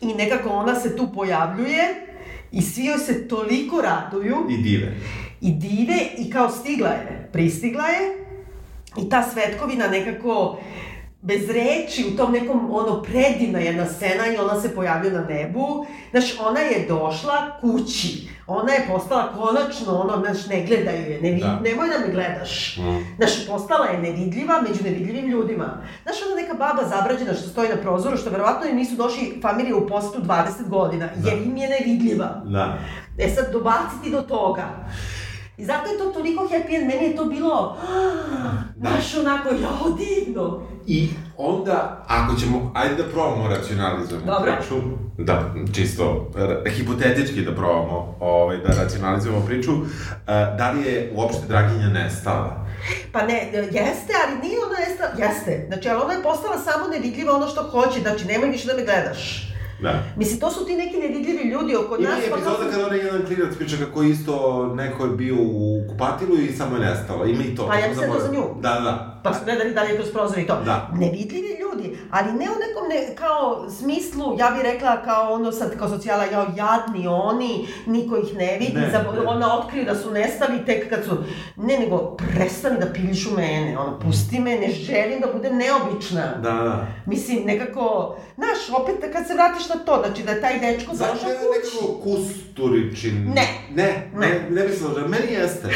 i nekako ona se tu pojavljuje, i svi joj se toliko raduju, I dive. i dive i kao stigla je, pristigla je i ta svetkovina nekako bez reči, u tom nekom, ono, predivna jedna scena i ona se pojavlja na nebu. Znaš, ona je došla kući. Ona je postala konačno, ono, znaš, ne gledaju je, ne, vid, Da. nemoj da me gledaš. Mm. Znaš, postala je nevidljiva među nevidljivim ljudima. Znaš, ona neka baba zabrađena što stoji na prozoru, što verovatno im nisu došli familije u posetu 20 godina, Da. jer im je nevidljiva. Da. E sad, dobaciti do toga. I zato je to toliko happy end, meni je to bilo, Da. znaš, onako, jao, divno. I onda, ako ćemo, ajde da probamo racionalizujemo Dobro. priču. Da, čisto, hipotetički da probamo ovaj, da racionalizujemo priču. Uh, da li je uopšte Draginja nestala? Pa ne, jeste, ali nije ona nestala, jeste. Znači, ali ona je postala samo nevidljiva ono što hoće, znači, nemoj više da me gledaš. Da. Mislim, to su ti neki nevidljivi ljudi oko Ima nas. i pa epizoda kako- kada onaj jedan klinac priča kako isto neko je bio u kupatilu i samo je nestala. Ima i to. Pa ja mislim da to za nju. Da, da. Pa su gledali da li je kroz prozor i to. Da. Nevidljivi ljudi, ali ne u nekom ne, kao smislu, ja bih rekla kao ono sad kao socijala, jao jadni oni, niko ih ne vidi, Ne, za, ne. ona otkriju da su nestali tek kad su, ne nego prestani da pilišu mene, ono, pusti me, ne želim da budem neobična. Da, da. Mislim, nekako, znaš, opet kad se vratiš na to, znači da je taj dečko je kući. nekako kusturičin? Ne. Ne, ne, ne, ne mislim da, meni jeste.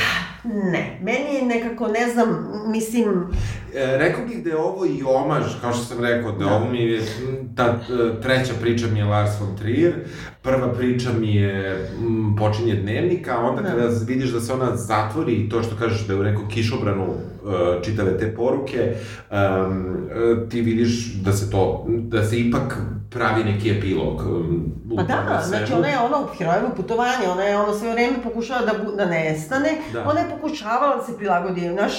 Ne, meni je nekako, ne znam, mislim, E, rekao bih da je ovo i omaž, kao što sam rekao, da, Da. ovo mi je, ta e, treća priča mi je Lars von Trier, prva priča mi je m, počinje dnevnik, a onda Da. kada vidiš da se ona zatvori i to što kažeš da je u nekom kišobranu e, čitave te poruke, e, ti vidiš da se to, da se ipak pravi neki epilog. em, u Pa da, znači ona je ono herojevo putovanje, ona je ono sve vreme pokušala da, bu- da nestane, Da. ona je pokušavala da se prilagodi, znaš,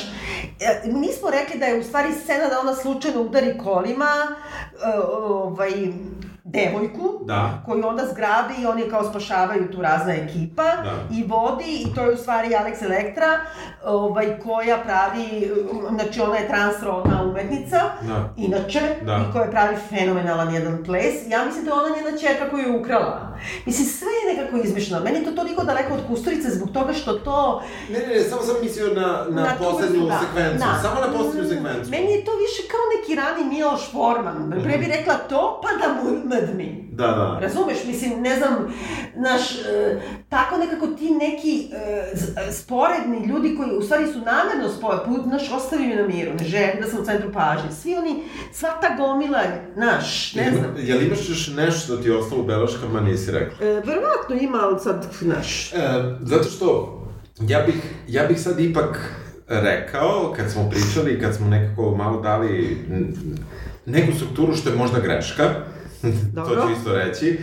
e, nismo rekli da je u stvari scena da ona slučajno udari kolima, e, ovaj, devojku, Da. koju onda zgrabi i oni kao spašavaju tu razna ekipa Da. i vodi i to je u stvari Alex Elektra ovaj, koja pravi, znači ona je transrodna umetnica, Da. inače, Da. i koja pravi fenomenalan jedan ples. Ja mislim da je ona njena čerka koju je ukrala. Mislim, sve je nekako izmišljeno. Meni je to toliko daleko od Kusturice zbog toga što to... Ne, ne, ne, samo sam mislio na, na, tu poslednju da, sekvencu, da. samo na poslednju Mm, sekvencu. Meni je to više kao neki rani Miloš Forman. Pre bi rekla to, pa da mu mrdmi. Da, da. Razumeš, mislim, ne znam, naš, e, tako nekako ti neki e, e, sporedni ljudi koji u stvari su namerno sporedni, put, naš, ostavi me na miru, ne želim da sam u centru pažnje. Svi oni, sva ta gomila, naš, ne znam. Jel imaš još nešto da ti je ostalo u beleškama, nisi rekla? E, verovatno ima, ali sad, naš, E, zato što ja bih, ja bih sad ipak rekao, kad smo pričali, kad smo nekako malo dali neku strukturu što je možda greška, to Dobro. ću isto reći,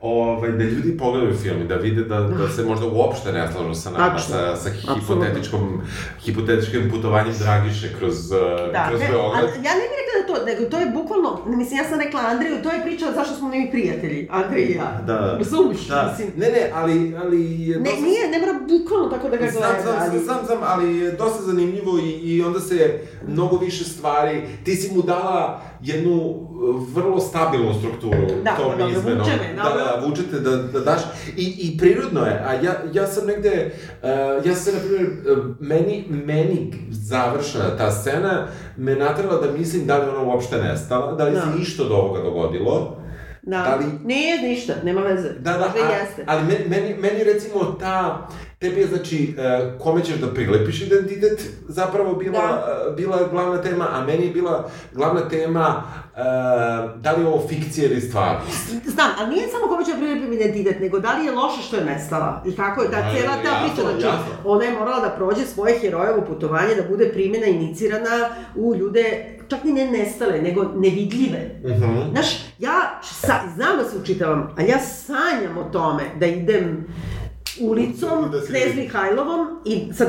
ovaj, da ljudi pogledaju film i da vide da, da se možda uopšte ne slažu sa nama, Tačno. sa, sa hipotetičkom, hipotetičkim putovanjem Dragiše kroz, uh, da, kroz ne, Beograd. ja ne bih rekla da to, nego to je bukvalno, mislim, ja sam rekla Andreju, to je priča zašto smo mi prijatelji, Andrej i ja. Da. Razumiješ, Da, mislim. ne, ne, ali... ali je Ne, dosta- nije, ne mora bukvalno tako da ga Znam, gleda, znam, ali... znam, znam, ali je dosta zanimljivo i, i onda se mnogo više stvari, ti si mu dala jednu uh, vrlo stabilnu strukturu Da, tom pa dobro, izmenom. vuče me, da, da, vučete da, da daš. I, I prirodno je, a ja, ja sam negde, uh, ja sam, na primjer, uh, meni, meni završena ta scena me natrala da mislim da li ona uopšte nestala, da li Da. se išta od ovoga dogodilo. Da. Da li- Nije ništa, nema veze. Da, da, Možda a- jeste. ali meni, meni, meni recimo ta, tebi je znači, uh, kome ćeš da prilepiš identitet, zapravo bila, Da. uh, bila glavna tema, a meni je bila glavna tema uh, da li je ovo fikcija ili stvarnost. Znam, ali nije samo kome će prilepim identitet, nego da li je loše što je nestala. I kako je, da A, cijela ta jasno, priča, znači, jasno. ona je morala da prođe svoje herojevo putovanje, da bude primjena, inicirana u ljude, čak ni ne nestale, nego nevidljive. Mhm. Znaš, ja sa, znam da se učitavam, ali ja sanjam o tome da idem ulicom, Da Knez. Mihajlovom i sad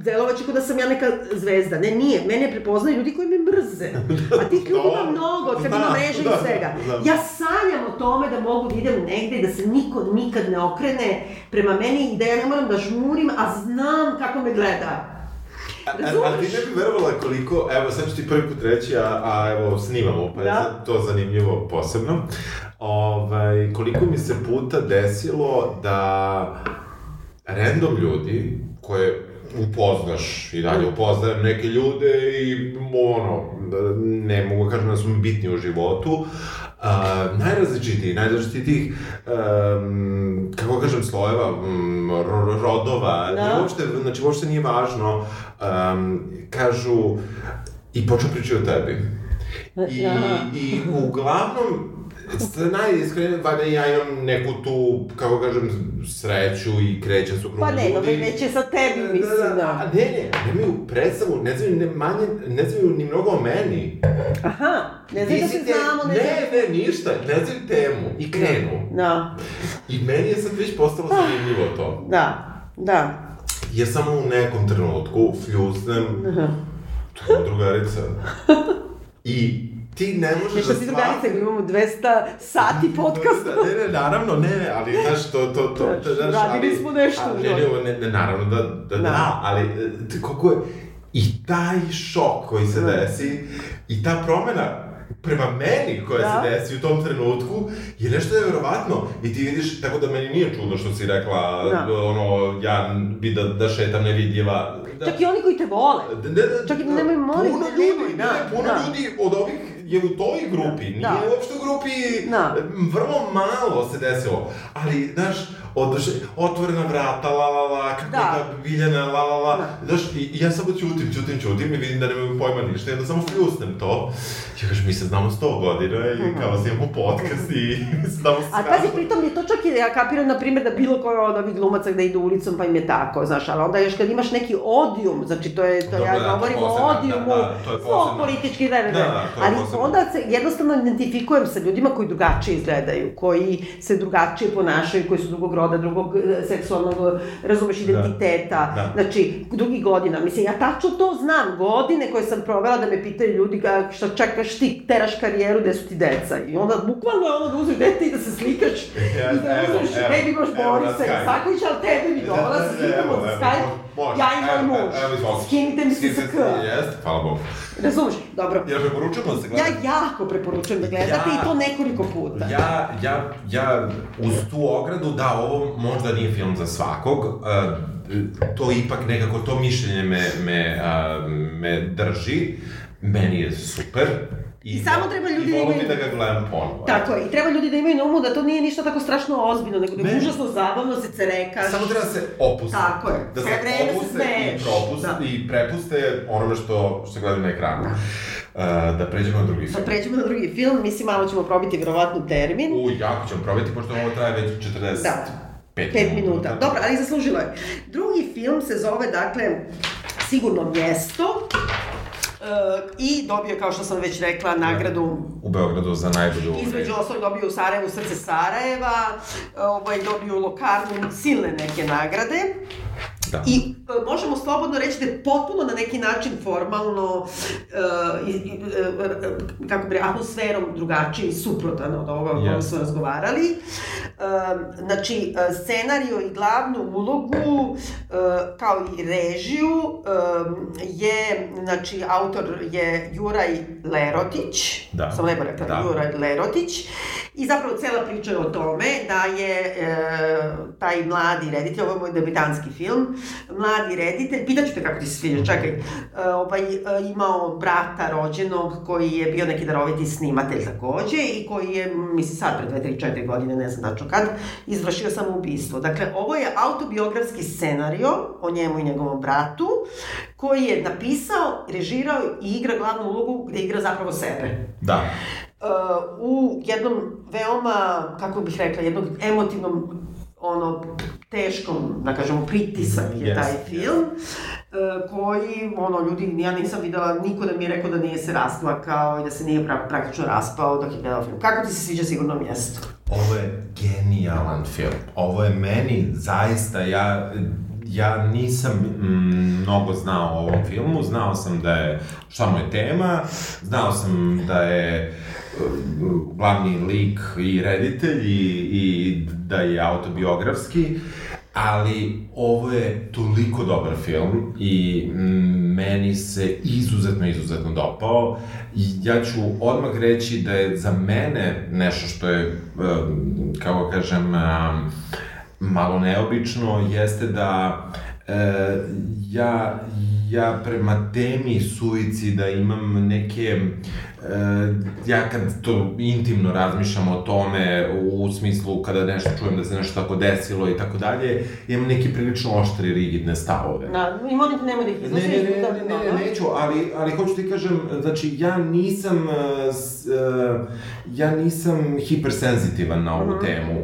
delovaće kao da sam ja neka zvezda. Ne, nije. Mene prepoznaju ljudi koji me mrze. A tih ljudi ima Dobro. mnogo, kad ima mreža i da, svega. znam. Ja sanjam o tome da mogu da idem negde i da se niko nikad ne okrene prema meni i da ja ne moram da žmurim, a znam kako me gleda. A, Razumeš? ali ti ne bi verovala koliko, evo sad ću ti prvi put reći, a, a evo snimamo, pa je Da. sad to zanimljivo posebno. Ovaj, koliko mi se puta desilo da random ljudi koje upoznaš i dalje upoznajem neke ljude i ono, ne mogu da kažem da su mi bitni u životu. Uh, najrazličitiji, najrazličitijih, um, kako kažem, slojeva, um, ro- rodova, Da. da. uopšte, znači uopšte nije važno, um, kažu, i počnu pričati o tebi. I, Aha. i uglavnom, najiskrenije, valjda ja imam neku tu, kako kažem, sreću i krećem se u krugu Pa ne, ljudi. već je sa tebi, mislim, Da, da, da. a ne, ne, nemaju predstavu, ne znaju ne manje, ne znaju ni mnogo o meni. Aha, ne znam da se te- znamo, ne Ne, znam. ne, ništa, ne znaju temu i krenu. Da, I meni je sad već postalo zanimljivo to. da, da. Ja samo u nekom trenutku fljusnem, to je drugarica. I ti ne možeš Nešto da si shvatiš- drugarica, imamo 200 sati podcasta. Ne, ne, naravno, ne, ne, ali znaš, to, to, to, to, znaš, Radili ali, smo nešto ali, ne, životu. ne, ne, naravno da, da, da, Da. ali, e, t- koliko je, i taj šok koji se Da. desi, i ta promena, prema meni koja Da. se desi u tom trenutku, je nešto nevjerovatno. I ti vidiš, tako da meni nije čudno što si rekla, Da. ono, ja bi da, da šetam nevidljiva. Da, Čak i oni koji te vole. da, da, Čak i nemoj, molim puno te, ljudi, da, ne, puno da. ljudi od ovih je u toj grupi, nije Da. uopšte u grupi, Da. vrlo malo se desilo, ali, znaš, oduše, otvorena vrata, la la la, kako Da. da. ta Biljana, la la la, Da. znaš, i, i ja samo ćutim, ćutim, ćutim i vidim da nemaju pojma ništa, i onda samo fljusnem to. Ja kažem, mi se znamo sto godina i kao snimamo podcast i mi se znamo sve. A pazi, pritom je to čak i, ja kapiram, na primjer, da bilo koji od ovih glumaca gde idu ulicom, pa im je tako, znaš, ali onda još kad imaš neki odijum, znači to je, to Dobro, ja da, govorim o posebno, da, odijumu, da, to je posebno. politički, da, da, Da, da, da, ali posebno. onda se jednostavno identifikujem sa ljudima koji drugačije izgledaju, koji se drugačije ponašaju, koji su drugog roda, drugog e, seksualnog, razumeš, identiteta, Da. znači, drugih godina. Mislim, ja tačno to znam, godine koje sam provela da me pitaju ljudi šta čekaš ti, teraš karijeru, gde su ti deca. I onda bukvalno je ono da uzmeš dete i da se slikaš Ja, i da evo, uzmeš, baby imaš Borisa Skype. Isaković, ali tebe mi Da, da, se da, slikamo za Skype, ja i Evo, muž. Skinite mi se sa K. Jeste, hvala Bogu. Razumeš? Dobro. Jel preporučujemo da se gleda? Ja jako preporučujem da gledate Ja- i to nekoliko puta. Ja, ja, ja, uz tu ogradu, da, ovo možda nije film za svakog, uh, to ipak nekako, to mišljenje me, me, uh, me drži, meni je super. I samo treba ljudi da I imaju- bi da ga gledam ponovo. Tako je, i treba ljudi da imaju na umu da to nije ništa tako strašno ozbiljno, nego da je Ne. užasno zabavno, se cerekaš. Samo treba da se opuste. Tako je. Da se opuste i propuste Da. i prepuste onome što, što gledaju na ekranu. Uh, da pređemo na drugi Da film. pređemo na drugi film, mislim malo ćemo probiti vjerovatno termin. U, jako ćemo probati, pošto ovo traje već 40 Da. Pet, Pet minuta. Dobro, ali zaslužilo je. Drugi film se zove, dakle, Sigurno mjesto. I dobio kao što sam već rekla, nagradu U Beogradu za najbolju... Između ostalog dobio u Sarajevu srce Sarajeva, ovaj, dobio u Lokarnu silne neke nagrade. Da. I e, možemo slobodno reći da je potpuno na neki način formalno, e, i, i, e, kako bi atmosferom drugačiji, suprotan od ovoga o kojem Yes. smo razgovarali. E, znači, scenariju i glavnu ulogu, e, kao i režiju, je, znači, autor je Juraj Lerotić, Da. sam lepo rekla, Da. Juraj Lerotić, i zapravo cela priča je o tome da je e, taj mladi reditelj, ovo je moj debitanski film, mladi reditelj, pitaću te kako ti se sviđa, čekaj, e, ovaj, e, imao brata rođenog koji je bio neki daroviti snimatelj takođe i koji je, mislim sad pre 2, 3, 4 godine, ne znam tačno kad, izvršio samoubistvo. Dakle, ovo je autobiografski scenario o njemu i njegovom bratu, koji je napisao, režirao i igra glavnu ulogu gde igra zapravo sebe Da. uh, u jednom veoma, kako bih rekla, jednom emotivnom ono, teškom, da kažemo, pritisak je Jest, taj film, uh, koji, ono, ljudi, ja nisam videla, niko da mi je rekao da nije se rasplakao i da se nije pra- praktično raspao dok je gledao film. Kako ti se sviđa sigurno mjesto? Ovo je genijalan film. Ovo je meni zaista, ja, ja nisam mm, mnogo znao o ovom filmu, znao sam da je, šta mu je tema, znao sam da je glavni lik i reditelj i, i da je autobiografski, ali ovo je toliko dobar film i meni se izuzetno, izuzetno dopao. Ja ću odmah reći da je za mene nešto što je, um, kako kažem, um, malo neobično, jeste da e, ja, ja prema temi suicida imam neke, e, ja kad to intimno razmišljam o tome, u smislu kada nešto čujem da se nešto tako desilo i tako dalje, imam neke prilično oštre rigidne stavove. Na, I molim te, nemoj da ih Ne, iznosi. ne, ne, da- ne, ne, dobro. ne, neću, ali, ali hoću ti kažem, znači, ja nisam, uh, s- uh, ja nisam hipersenzitivan na ovu Mhm. temu,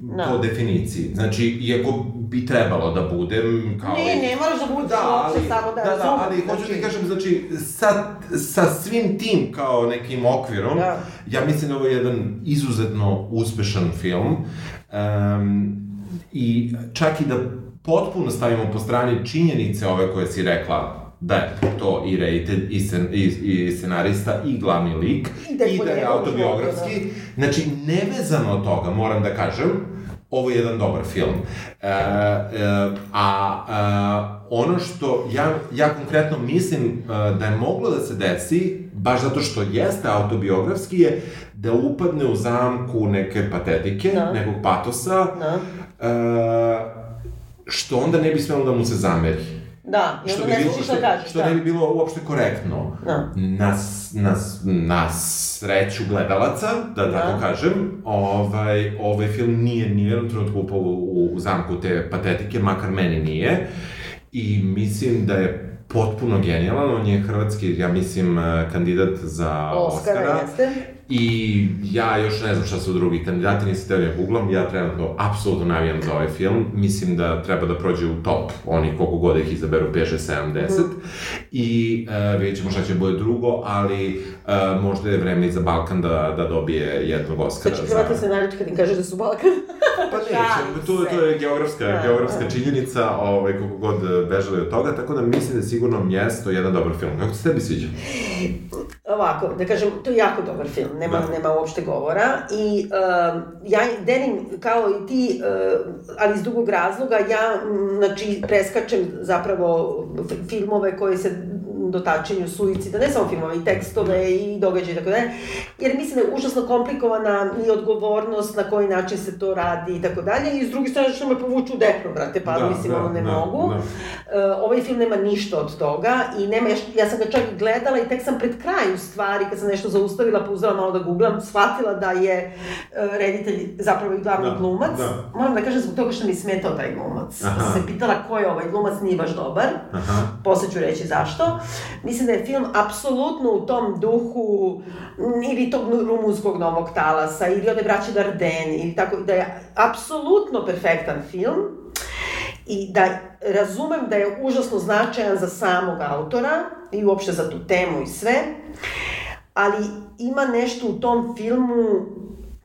Da. po definiciji. Znači, iako bi trebalo da budem, kao... Ne, i- ne moraš da budeš Da, uopšte, ali, samo da da, da, ali hoću ti znači- kažem, znači, sa, sa svim tim kao nekim okvirom, Da. ja mislim da ovo je jedan izuzetno uspešan film, um, i čak i da potpuno stavimo po strani činjenice ove koje si rekla, da je to i reditelj, i, sen, i, i scenarista, i glavni lik, I da je i da je autobiografski. Znači, nevezano od toga, moram da kažem, ovo je jedan dobar film. E, e, a e, ono što ja, ja konkretno mislim e, da je moglo da se desi, baš zato što jeste autobiografski, je da upadne u zamku neke patetike, Da. nekog patosa, Da. e, što onda ne bi smelo da mu se zameri. Da, i onda bi ne bilo, znaš što, šta kažeš. što da. ne bi bilo uopšte korektno. Da. Na, s- na, s- na sreću gledalaca, da tako Da. kažem, ovaj, ovaj film nije ni u jednom trenutku upao u, u zamku te patetike, makar meni nije. I mislim da je potpuno genijalan, on je hrvatski, ja mislim, eh, kandidat za Oscara, Oscara. jeste. I ja još ne znam šta su drugi kandidati, nisi teo da googlam, ja trenutno apsolutno navijam za ovaj film, mislim da treba da prođe u top, oni koliko god ih izaberu, 5-6-7-10, i uh, vidjet ćemo šta će bude drugo, ali uh, možda je vreme i za Balkan da, da dobije jednog Oscara Znači, za... hrvati se nareći kad im kažeš da su Balkan. Pa neće, to, to je geografska, Da, geografska da. činjenica, ovaj, koliko god bežali od toga, tako da mislim da je sigurno mjesto jedan dobar film. Kako se tebi sviđa? Ovako, da kažem, to je jako dobar film, nema, Da. nema uopšte govora i um, ja delim kao i ti, uh, ali iz drugog razloga, ja m, znači preskačem zapravo f- filmove koji se dotačenju suicida, ne samo filmove, i tekstove i događaje i tako dalje, jer mislim da je užasno komplikovana i odgovornost na koji način se to radi i tako dalje i s druge strane što me povuču u depro, brate, pa Da, mislim, da, ono ne da, mogu. da. Uh, ovaj film nema ništa od toga i nema, ja, ja sam ga čak gledala i tek sam pred kraj u stvari, kad sam nešto zaustavila, pa uzela malo da googlam, shvatila da je uh, reditelj zapravo i glavni Da, glumac. da. Moram da kažem zbog toga što mi smetao taj glumac. Aha. Sam se pitala ko je ovaj glumac, nije baš dobar. Aha. Posle ću reći zašto. Mislim da je film apsolutno u tom duhu ili tog rumunskog novog talasa, ili one braće Darden, ili tako, da je apsolutno perfektan film i da razumem da je užasno značajan za samog autora i uopšte za tu temu i sve, ali ima nešto u tom filmu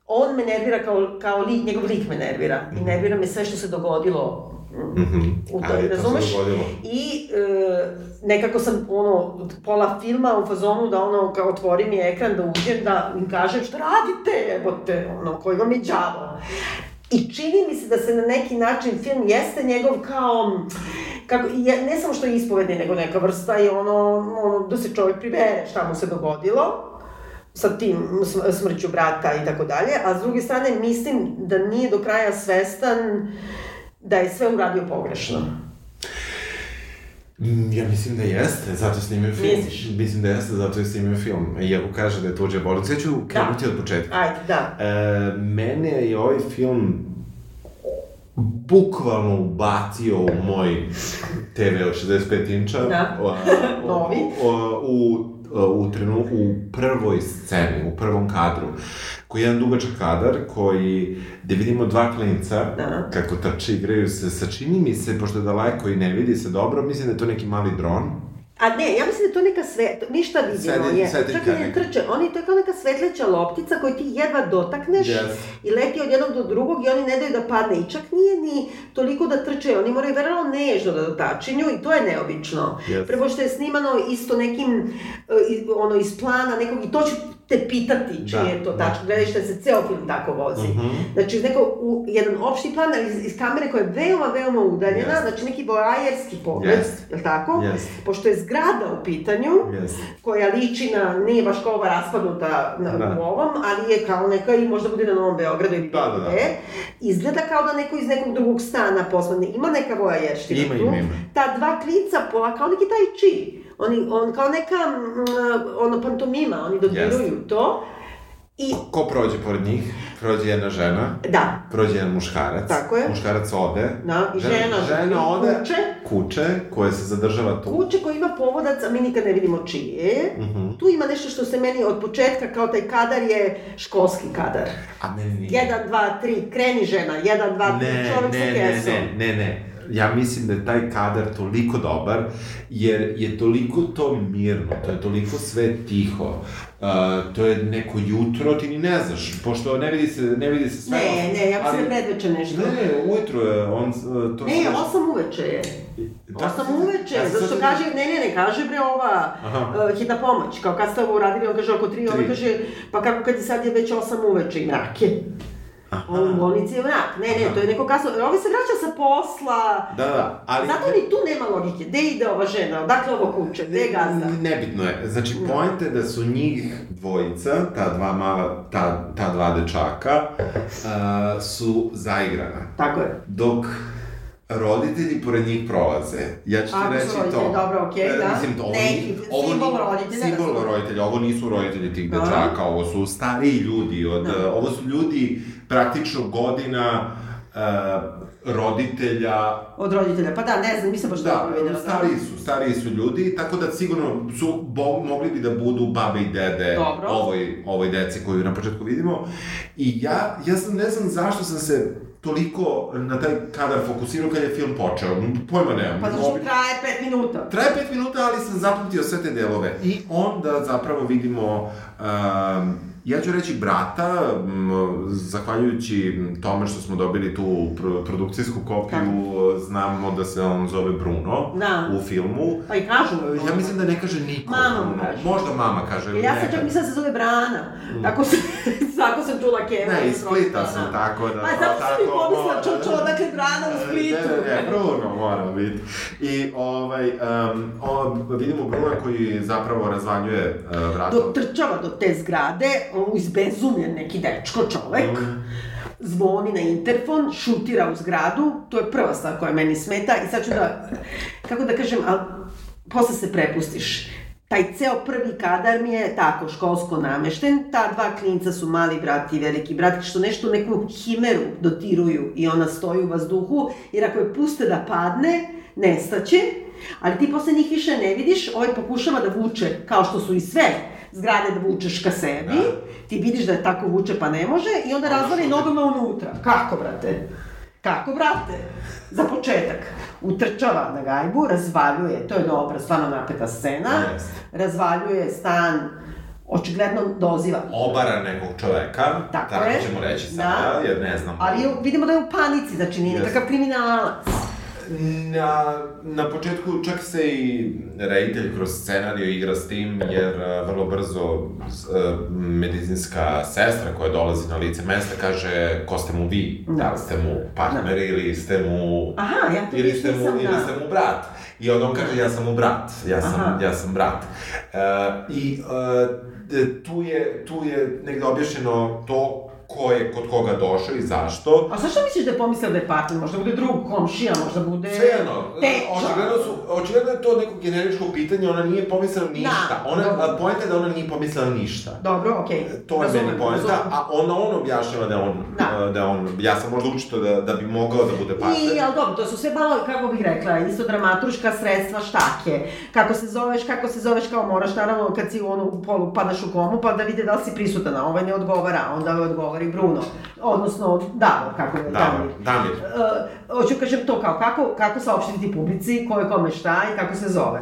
on me nervira kao, kao lik, njegov lik me nervira i nervira me sve što se dogodilo mm, Mhm. u to, se razumeš? I e, nekako sam ono, od pola filma u fazonu da ono kao otvori mi ekran da uđem da im kažem šta radite, jebote, ono, koji vam je đavo. I čini mi se da se na neki način film jeste njegov kao, kako, je, ne samo što je ispovedni, nego neka vrsta i ono, ono, da se čovjek pribere šta mu se dogodilo sa tim sm- smrću brata i tako dalje, a s druge strane mislim da nije do kraja svestan da je sve uradio pogrešno. Mm, Ja mislim da jeste, zato je snimio film. Misliš? Mislim da jeste, zato je snimio film. Iako kaže da je tuđe bolest. Ja ću krenuti od početka. Ajde, da. E, mene je ovaj film bukvalno ubacio u moj TV od 65 inča. Da. O, o, Novi. O, u, u, trenu, u prvoj sceni, u prvom kadru, koji je jedan dugačak kadar, koji, gde vidimo dva klinca, Da. kako trče, igraju se, sačini mi se, pošto je daleko i ne vidi se dobro, mislim da je to neki mali dron. A ne, ja mislim da je to neka sve, ništa vidimo Sveti- je. Čak i ne trče, oni, to je kao neka svetleća loptica koju ti jedva dotakneš Yes. i leti od jednog do drugog i oni ne daju da padne. I čak nije ni toliko da trče, oni moraju vrlo nežno da dotačinju i to je neobično. Yes. Prvo što je snimano isto nekim, e, ono, iz plana nekog, i to ću te pitati čiji Da, je to da. tačno, gledaš da se ceo film tako vozi. Mhm. Znači, neko, u, jedan opšti plan ali iz, iz kamere koja je veoma, veoma udaljena, Jest. znači neki voajerski pogled, Jest. je li tako? Jest. Pošto je zgrada u pitanju, Jeste. koja liči na, nije baš kao ova raspadnuta na, Da. u ovom, ali je kao neka i možda bude na Novom Beogradu ili Da, da, da. Izgleda kao da neko iz nekog drugog stana poslan. Ima neka voajerština Ima, tu. ima, ima. Ta dva klica, pola, kao neki taj chi. Oni, on kao neka, mm, ono, pantomima, oni dodiruju to. I, Ko prođe pored njih? Prođe jedna žena, da, prođe jedan muškarac. Tako je. Muškarac ode. Da, i žena, žena ode. kuče. Kuće, koja se zadržava tu. kuće koji ima povodac, a mi nikad ne vidimo čiji je. Mhm. Tu ima nešto što se meni od početka, kao taj kadar je školski kadar. A meni nije. Jedan, dva, tri, kreni žena, jedan, dva, tri, Ne, čovek ne, sa ne, kesom. ne, ne, ne. Ja mislim da je taj kadar toliko dobar, jer je toliko to mirno, to je toliko sve tiho. Uh, to je neko jutro, ti ni ne znaš, pošto ne vidi se, ne vidi se sve. Ne, ne, ja mislim predveče nešto. Ne, ne, ujutro je, on, uh, to Ne, se- osam uveče je. Da, Osam ja uveče, sam zato što sad- kaže, ne, ne, ne, kaže bre ova Aha. uh, hitna pomoć, kao kad ste ovo uradili, on kaže oko tri, on Tri. kaže, pa kako kad je sad je već osam uveče i mrak je. On u bolnici je mrak. Ne, ne, Aha. to je neko kasno. Ovi se vraća sa posla. Da, da, ali- Zato ni tu nema logike. Gde ide ova žena? Odakle ovo kuće? Gde je gazda? Nebitno je. Znači, point je da su njih dvojica, ta dva mala, ta, ta dva dečaka, uh, su zaigrana. Tako je. Dok roditelji pored njih prolaze. Ja ću ti Ako reći roditelji, to. dobro, okej, E, da. Mislim, ovo, Neki, ovo simbol roditelja da Simbol roditelja, ovo nisu roditelji tih dečaka, ovo su stariji ljudi. Od, Da. ovo su ljudi praktično godina uh, roditelja Od roditelja. Pa da, ne znam, nisam baš Da, dobro vidjela. stariji su, stariji su ljudi, tako da sigurno su, bo, mogli bi da budu babe i dede Dobro. ovoj, ovoj deci koju na početku vidimo. I ja, ja sam, ne znam zašto sam se toliko na taj kadar fokusirao kad je film počeo. Pojma nemam. Pa zašto Obi- traje pet minuta? Traje pet minuta, ali sam zapamtio sve te delove. I onda zapravo vidimo, um, ja ću reći brata, m, zahvaljujući tome što smo dobili tu pr- produkcijsku kopiju, znamo da se on zove Bruno Da. u filmu. Pa i kažu mu. Ja mislim da ne kaže niko. Mama mu Bruno. kaže. Možda mama kaže. ili Ja sam čak mislila da se zove Brana. Tako sam, tako sam čula Keva. Ne, iz Splita sam, tako da... Pa zato sam mi tako, pomislila, mora, čučo, da. odakle Brana u Splitu. Ne, ne, ne, Bruno mora biti. I ovaj, um, o, vidimo Bruna koji zapravo razvaljuje uh, vrata. Dotrčava do te zgrade, on izbezumljen neki dečko čovek, Mm. zvoni na interfon, šutira u zgradu, to je prva stvar koja meni smeta i sad ću da, kako da kažem, ali posle se prepustiš. Taj ceo prvi kadar mi je tako školsko namešten, ta dva klinca su mali brat i veliki brat, što nešto neku himeru dotiruju i ona stoji u vazduhu, jer ako je puste da padne, nestaće, ali ti posle njih više ne vidiš, ovaj pokušava da vuče, kao što su i sve zgrade da vučeš ka sebi, Da. ti vidiš da je tako vuče pa ne može i onda razvali nogama unutra. Kako, brate? Kako, brate? Za početak, utrčava na gajbu, razvaljuje, to je dobra, stvarno napeta scena, Jeste. razvaljuje stan, očigledno doziva. Obara nekog čoveka, Tako tako, je. ćemo reći Da. sada, jer ne znam. Ali vidimo da je u panici, znači nije nekakav kriminalac. Na, na početku čak se i reditelj kroz scenariju igra s tim, jer a, vrlo brzo a, medicinska sestra koja dolazi na lice mesta kaže ko ste mu vi, Da. da li ste mu partner ili ste mu... Aha, ja to ili ste mu, nisam ili ste mu brat. I onda on kaže, ja sam mu brat, ja sam, Aha. ja sam brat. E, I e, d- tu, je, tu je negde objašnjeno to ko je kod koga došao i zašto. A zašto misliš da je pomislio da je partner? Možda bude drug komšija, možda bude... Svejedno, očigledno, su, očigledno je to neko generičko pitanje, ona nije pomislila ništa. Da, ona, dobro. poenta je da ona nije pomislila ništa. Dobro, okej. To je Razumem, meni poenta, razumem. a onda on objašnjava da on, Da. da je on, ja sam možda učito da, da bi mogao da bude partner. I, ali dobro, to su sve malo, kako bih rekla, isto dramaturška sredstva, štake. Kako se zoveš, kako se zoveš, kao moraš, naravno, kad si u onu polu, padaš u komu, pa da vide da li si prisutan, a ovaj ne odgovara, onda ovaj odgovori Bruno. Odnosno, Davor, kako je Damir. Damir. Uh, hoću kažem to kao, kako, kako saopštiti publici, ko je kome šta i kako se zove.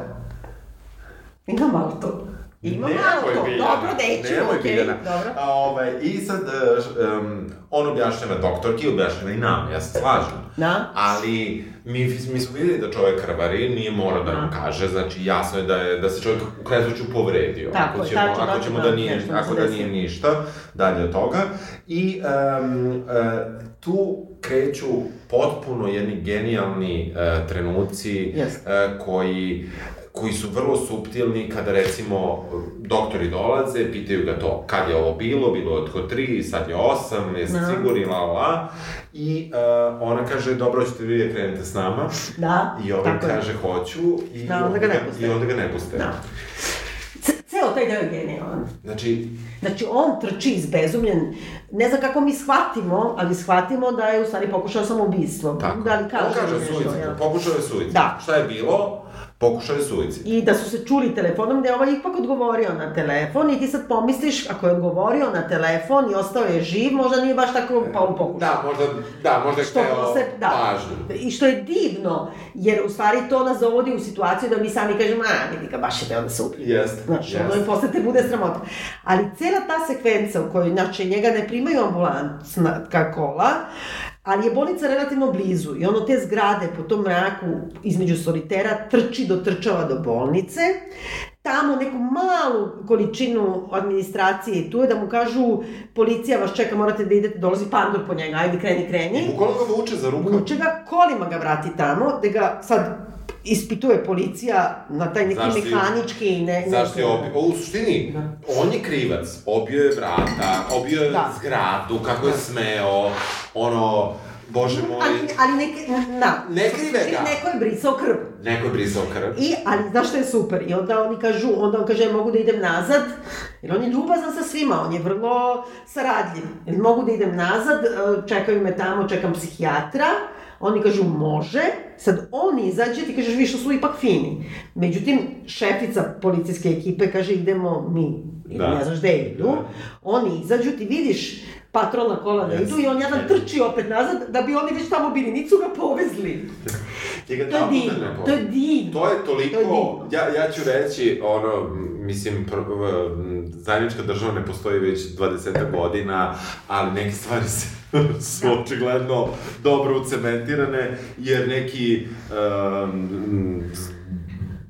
Ima malo to. Ima Nemoj, malo to. Biljana, Dobro, neću, nemoj, okej, Biljana. dobro. A, ovaj, I sad, em, on objašnjava doktorki, objašnjava i nam, ja se slažem. Da. Ali mi, mi smo videli da čovek krvari, nije morao da nam kaže, znači jasno je da, je, da se čovjek u kraju slučaju povredio. Tako ako ćemo, tačno, ako ćemo da, nije, ako da nije ništa dalje od toga. I um, uh, tu kreću potpuno jedni genijalni uh, trenuci Jeste. uh, koji koji su vrlo suptilni kada recimo doktori dolaze, pitaju ga to kad je ovo bilo, bilo je od tri, sad je osam, jesi Da. sigurni, la la. I uh, ona kaže, dobro, ćete vi da krenete s nama. Da, I ovaj tako je. kaže, hoću. I, Da, onda ga ne puste. I onda ga ne puste. Da. Ceo taj deo je genijalan. Znači, Znači, on trči izbezumljen, ne znam kako mi shvatimo, ali shvatimo da je u stvari pokušao samoubistvo. tako. Da li kaže, On kaže suicid, pokušao je suicid. Da. Šta je bilo? Pokušao je suicid. I da su se čuli telefonom, da je ovaj ipak odgovorio na telefon i ti sad pomisliš, ako je odgovorio na telefon i ostao je živ, možda nije baš tako pa on pokušao. Da, možda, da, možda je Što hteo posle, da. pažnju. I što je divno, jer u stvari to nas dovodi u situaciju da mi sami kažemo, a vidi ga, baš je teo da se ubije. Jeste, Znaš, jeste. ono i posle te bude sramota. Ali cela ta sekvenca u kojoj, znači, njega ne primaju ambulansna kola, ali je bolnica relativno blizu i ono te zgrade po tom mraku između solitera trči do trčava do bolnice, tamo neku malu količinu administracije tu je da mu kažu policija vas čeka, morate da idete, dolazi pandur po njega, ajde kreni, kreni. I bukvalno ga vuče za ruku. Vuče ga, kolima ga vrati tamo, da ga sad ispituje policija na taj neki Zašto mehanički ne, Zašto je obio? U suštini, Da. on je krivac. Obio je vrata, obio je Da. zgradu, kako je smeo, ono, bože moj, Ali, ali neke, da. Ne krive ga. Neko je brisao krv. neko je brisao krv. I, ali znaš što je super? I onda oni kažu, onda on kaže, "Ja mogu da idem nazad, jer on je ljubazan sa svima, on je vrlo saradljiv. Jer mogu da idem nazad, e, čekaju me tamo, čekam psihijatra, oni kažu, može, sad on izađe, ti kažeš, vi što su ipak fini. Međutim, šefica policijske ekipe kaže, idemo mi, Da. ne znaš gde idu, Da. oni izađu, ti vidiš patrolna kola da idu i on jedan trči opet nazad, da bi oni već tamo bili, niti su ga povezli. To je divno, to je divno. To je toliko, To je ja, ja ću reći, ono, mislim, pr, zajednička država ne postoji već 20 godina, ali neke stvari se, su očigledno dobro ucementirane, jer neki um,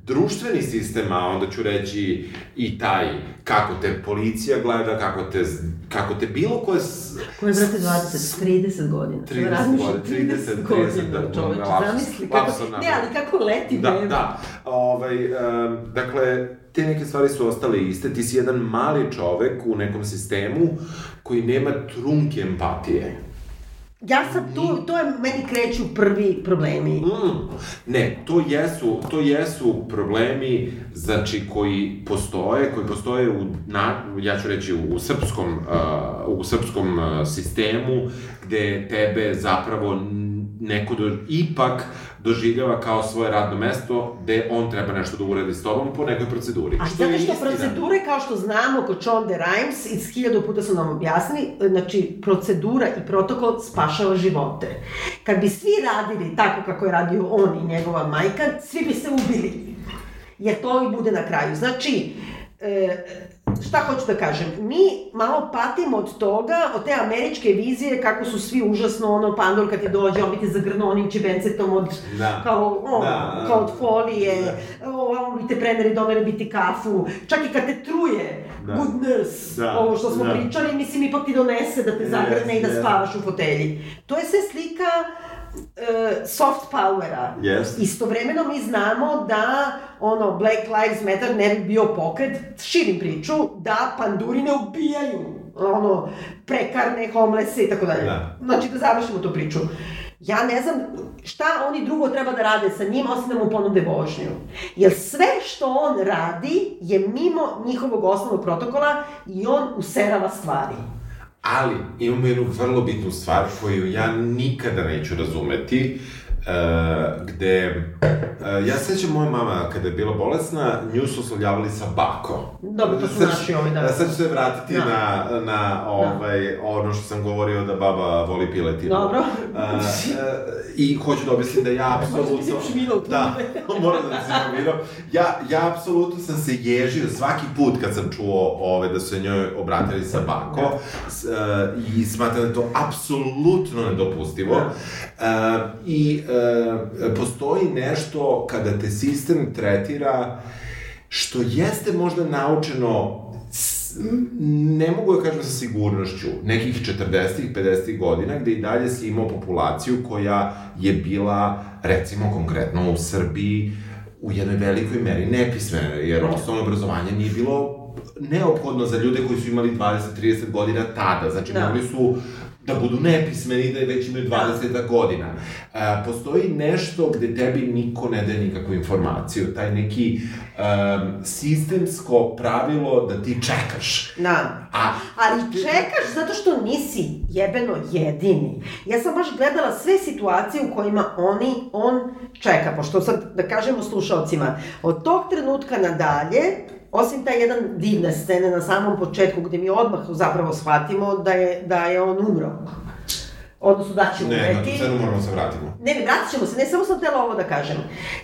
društveni sistem, a onda ću reći i taj kako te policija gleda, kako te, kako te bilo koje... Koje, brate, 20, 30 godina. 30 Razmišljam, godina, 30, 30, godina, da, čoveče, zamisli kako, ne, ali kako leti Da, beba. da. Ovaj, um, dakle, te neke stvari su ostale iste. Ti si jedan mali čovek u nekom sistemu koji nema trunke empatije. Ja sam tu, to je, meni kreću prvi problemi. Mm. Ne, to jesu, to jesu problemi, znači, koji postoje, koji postoje u, na, ja ću reći, u, srpskom, uh, u srpskom uh, sistemu, gde tebe zapravo neko do, ipak doživljava kao svoje radno mesto, gde on treba nešto da uradi s tobom po nekoj proceduri. A je zato što procedure, kao što znamo kod Chonde Rhimes, iz hiljadu puta su nam objasnili, znači, procedura i protokol spašava živote. Kad bi svi radili tako kako je radio on i njegova majka, svi bi se ubili. Jer to i bude na kraju. Znači, e, šta hoću da kažem, mi malo patimo od toga, od te američke vizije, kako su svi užasno, ono, pandor kad ti dođe, on bi te zagrnuo onim čebencetom od, Da. kao, o, Da, da. kao od folije, o, on bi te preneli, doneli bi ti kafu, čak i kad te truje, Da. goodness, Da, ovo što smo da. pričali, mislim, ipak ti donese da te zagrne i da Yes, yes. spavaš u fotelji. To je sve slika soft powera. Yes. Istovremeno mi znamo da ono Black Lives Matter ne bi bio pokret, širim priču, da panduri ne ubijaju ono prekarne, homelesse i tako dalje. Da. Znači da završimo tu priču. Ja ne znam šta oni drugo treba da rade sa njim, osim da mu ponude vožnju. Jer sve što on radi je mimo njihovog osnovnog protokola i on userava stvari. Ali, imamo jednu vrlo bitnu stvar koju ja nikada neću razumeti. Gde, uh, ja sećam moja mama kada je bila bolesna, nju su oslovljavali sa bako. Dobro, to su Sad- naši ovi, da. Sad ću se vratiti Da. na, na ovaj, ono što sam govorio da baba voli piletinu. Dobro. Uh, uh, I hoću da objasnim da ja apsolutno... Šminao tu. Da, moram da se šminao. Ja, ja apsolutno sam se ježio svaki put kad sam čuo ove, da su se njoj obratili sa bako s, uh, i smatram da je to apsolutno nedopustivo. Uh, I uh, postoji nešto kada te sistem tretira što jeste možda naučeno ne mogu da kažem sa sigurnošću, nekih 40-ih, 50-ih godina, gde i dalje si imao populaciju koja je bila, recimo konkretno u Srbiji, u jednoj velikoj meri nepismena, jer osnovno obrazovanje nije bilo neophodno za ljude koji su imali 20-30 godina tada, znači Da. mogli su da budu nepismeni da već imaju 20 godina. E, postoji nešto gde tebi niko ne daje nikakvu informaciju, taj neki um, sistemsko pravilo da ti čekaš. Da. A Ali čekaš zato što nisi jebeno jedini. Ja sam baš gledala sve situacije u kojima oni, on čeka, pošto sad, da kažemo slušalcima, od tog trenutka nadalje, osim taj jedan divne scene na samom početku gde mi odmah zapravo shvatimo da je, da je on umro. Odnosno da će ne, na tu umreti. scenu moramo se vratimo. Ne, ne, vratit ćemo se, ne, samo sam htjela ovo da kažem.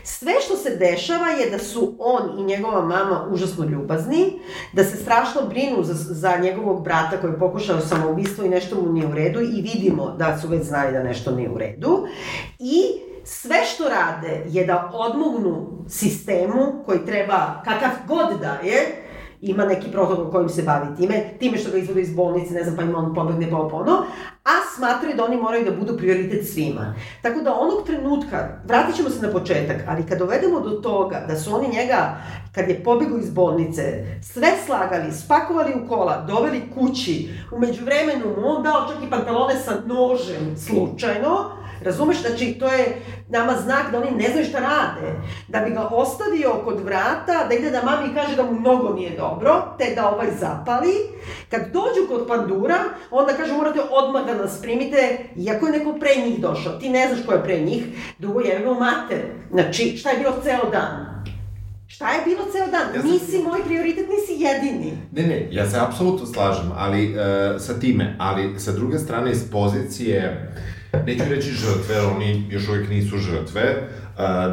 Sve što se dešava je da su on i njegova mama užasno ljubazni, da se strašno brinu za, za njegovog brata koji je pokušao samoubistvo i nešto mu nije u redu i vidimo da su već znali da nešto nije u redu. I sve što rade je da odmognu sistemu koji treba, kakav god da je, ima neki protokol kojim se bavi time, time što ga izvode iz bolnice, ne znam, pa ima on pobegne pa ovo ono, a smatraju da oni moraju da budu prioritet svima. Tako da onog trenutka, vratit ćemo se na početak, ali kad dovedemo do toga da su oni njega, kad je pobegao iz bolnice, sve slagali, spakovali u kola, doveli kući, umeđu vremenu mu on dao čak i pantalone sa nožem, slučajno, Razumeš, znači to je nama znak da oni ne znaju šta rade. Da bi ga ostavio kod vrata, da ide da mami kaže da mu mnogo nije dobro, te da ovaj zapali. Kad dođu kod pandura, onda kaže morate odmah da nas primite, iako je neko pre njih došao. Ti ne znaš ko je pre njih, drugo jebemo mater. Znači, šta je bilo ceo dan? Šta je bilo ceo dan? Ja sam- Nisi moj prioritet, nisi jedini. Ne, ne, ja se apsolutno slažem, ali e, sa time, ali sa druge strane iz pozicije, neću reći žrtve, jer oni još uvijek nisu žrtve,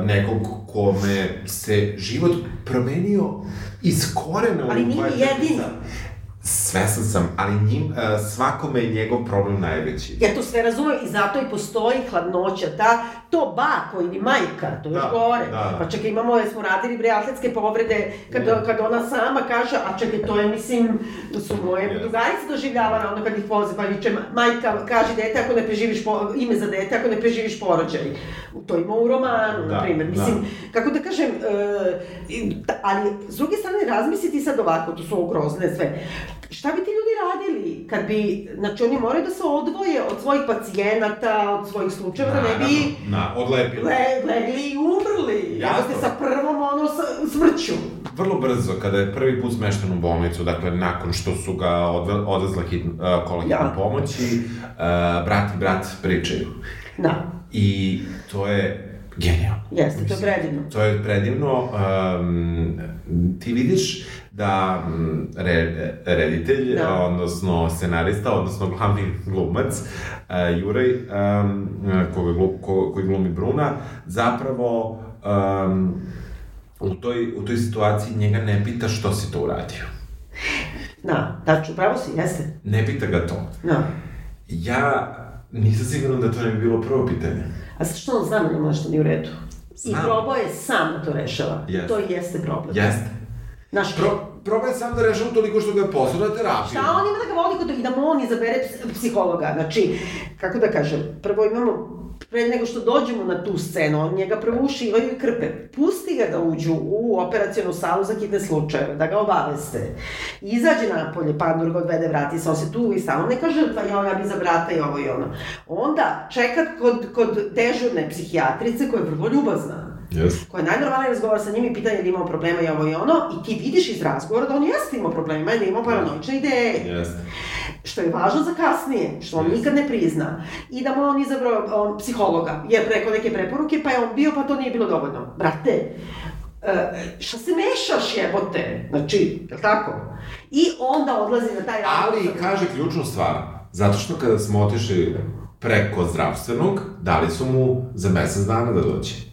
nekog kome se život promenio iz korena. Ali nije jedini. Svesan sam, ali njim, e, svakome je njegov problem najveći. Ja to sve razumem i zato i postoji hladnoća, ta, to bako ili majka, to još Da, gore. da. Pa čekaj, imamo, smo radili bre atletske povrede, kad, Ne. kad ona sama kaže, a čekaj, to je, mislim, su moje Jeste. drugarice doživljavale, onda kad ih voze, pa viče, majka, kaži dete ako ne preživiš, po, ime za dete ako ne preživiš porođaj. To ima u romanu, Da, na primjer. da. Mislim, kako da kažem, e, ta- ali s druge strane razmisliti sad ovako, to su ovo grozne sve. Šta bi ti ljudi radili kad bi, znači oni moraju da se odvoje od svojih pacijenata, od svojih slučajeva, da ne bi na, odlepili. le, legli i umrli. Jasno. Jasno. sa prvom ono sa, smrću. Vrlo brzo, kada je prvi put smešten u bolnicu, dakle, nakon što su ga odve, odvezla hit, uh, kola hitne Ja. pomoći, uh, brat i brat pričaju. Da, I to je genijalno. jeste, to je predivno. To je predivno. Um, ti vidiš da mm, re, reditelj, Da. odnosno scenarista, odnosno glavni glumac, uh, Juraj, um, koga ko, koji glumi Bruna, zapravo um, u, toj, u toj situaciji njega ne pita što si to uradio. Da, tačno, pravo si, jeste. Ne pita ga to. Da. Ja nisam siguran da to ne bi bilo prvo pitanje. A sad što on zna da nešto nije u redu? I Znam. probao je sam da to rešava. Jeste. To i jeste problem. Jeste. Znaš, Pro, probaj sam da rešavam toliko što ga je poslao na terapiju. Šta on ima da ga vodi kod i da mu on izabere ps- psihologa? Znači, kako da kažem, prvo imamo, pre nego što dođemo na tu scenu, on njega prvo ušivaju i krpe. Pusti ga da uđu u operacijonu salu za hitne slučajeve, da ga obaveste. Izađe napolje, Pandur ga odvede, vrati se, on se tu i samo kaže, pa ja, ja bi za brata i ovo i ono. Onda čeka kod, kod dežurne psihijatrice koja je vrlo ljubazna. Jeste. koja najnormalnije razgovara sa njim i pitanje da imao problema i ovo i ono, i ti vidiš iz razgovora da on jeste imao problema i da je imao paranoične ideje. Jeste. Što je važno za kasnije, što on Jeste. nikad ne prizna. I da mu on izabrao on, psihologa, je rekao neke preporuke, pa je on bio, pa to nije bilo dovoljno. Brate, e, šta se mešaš jebote? Znači, je li tako? I onda odlazi na taj razgovor Ali kaže ključnu stvar, zato što kada smo otišli preko zdravstvenog, dali su mu za mesec dana da dođe.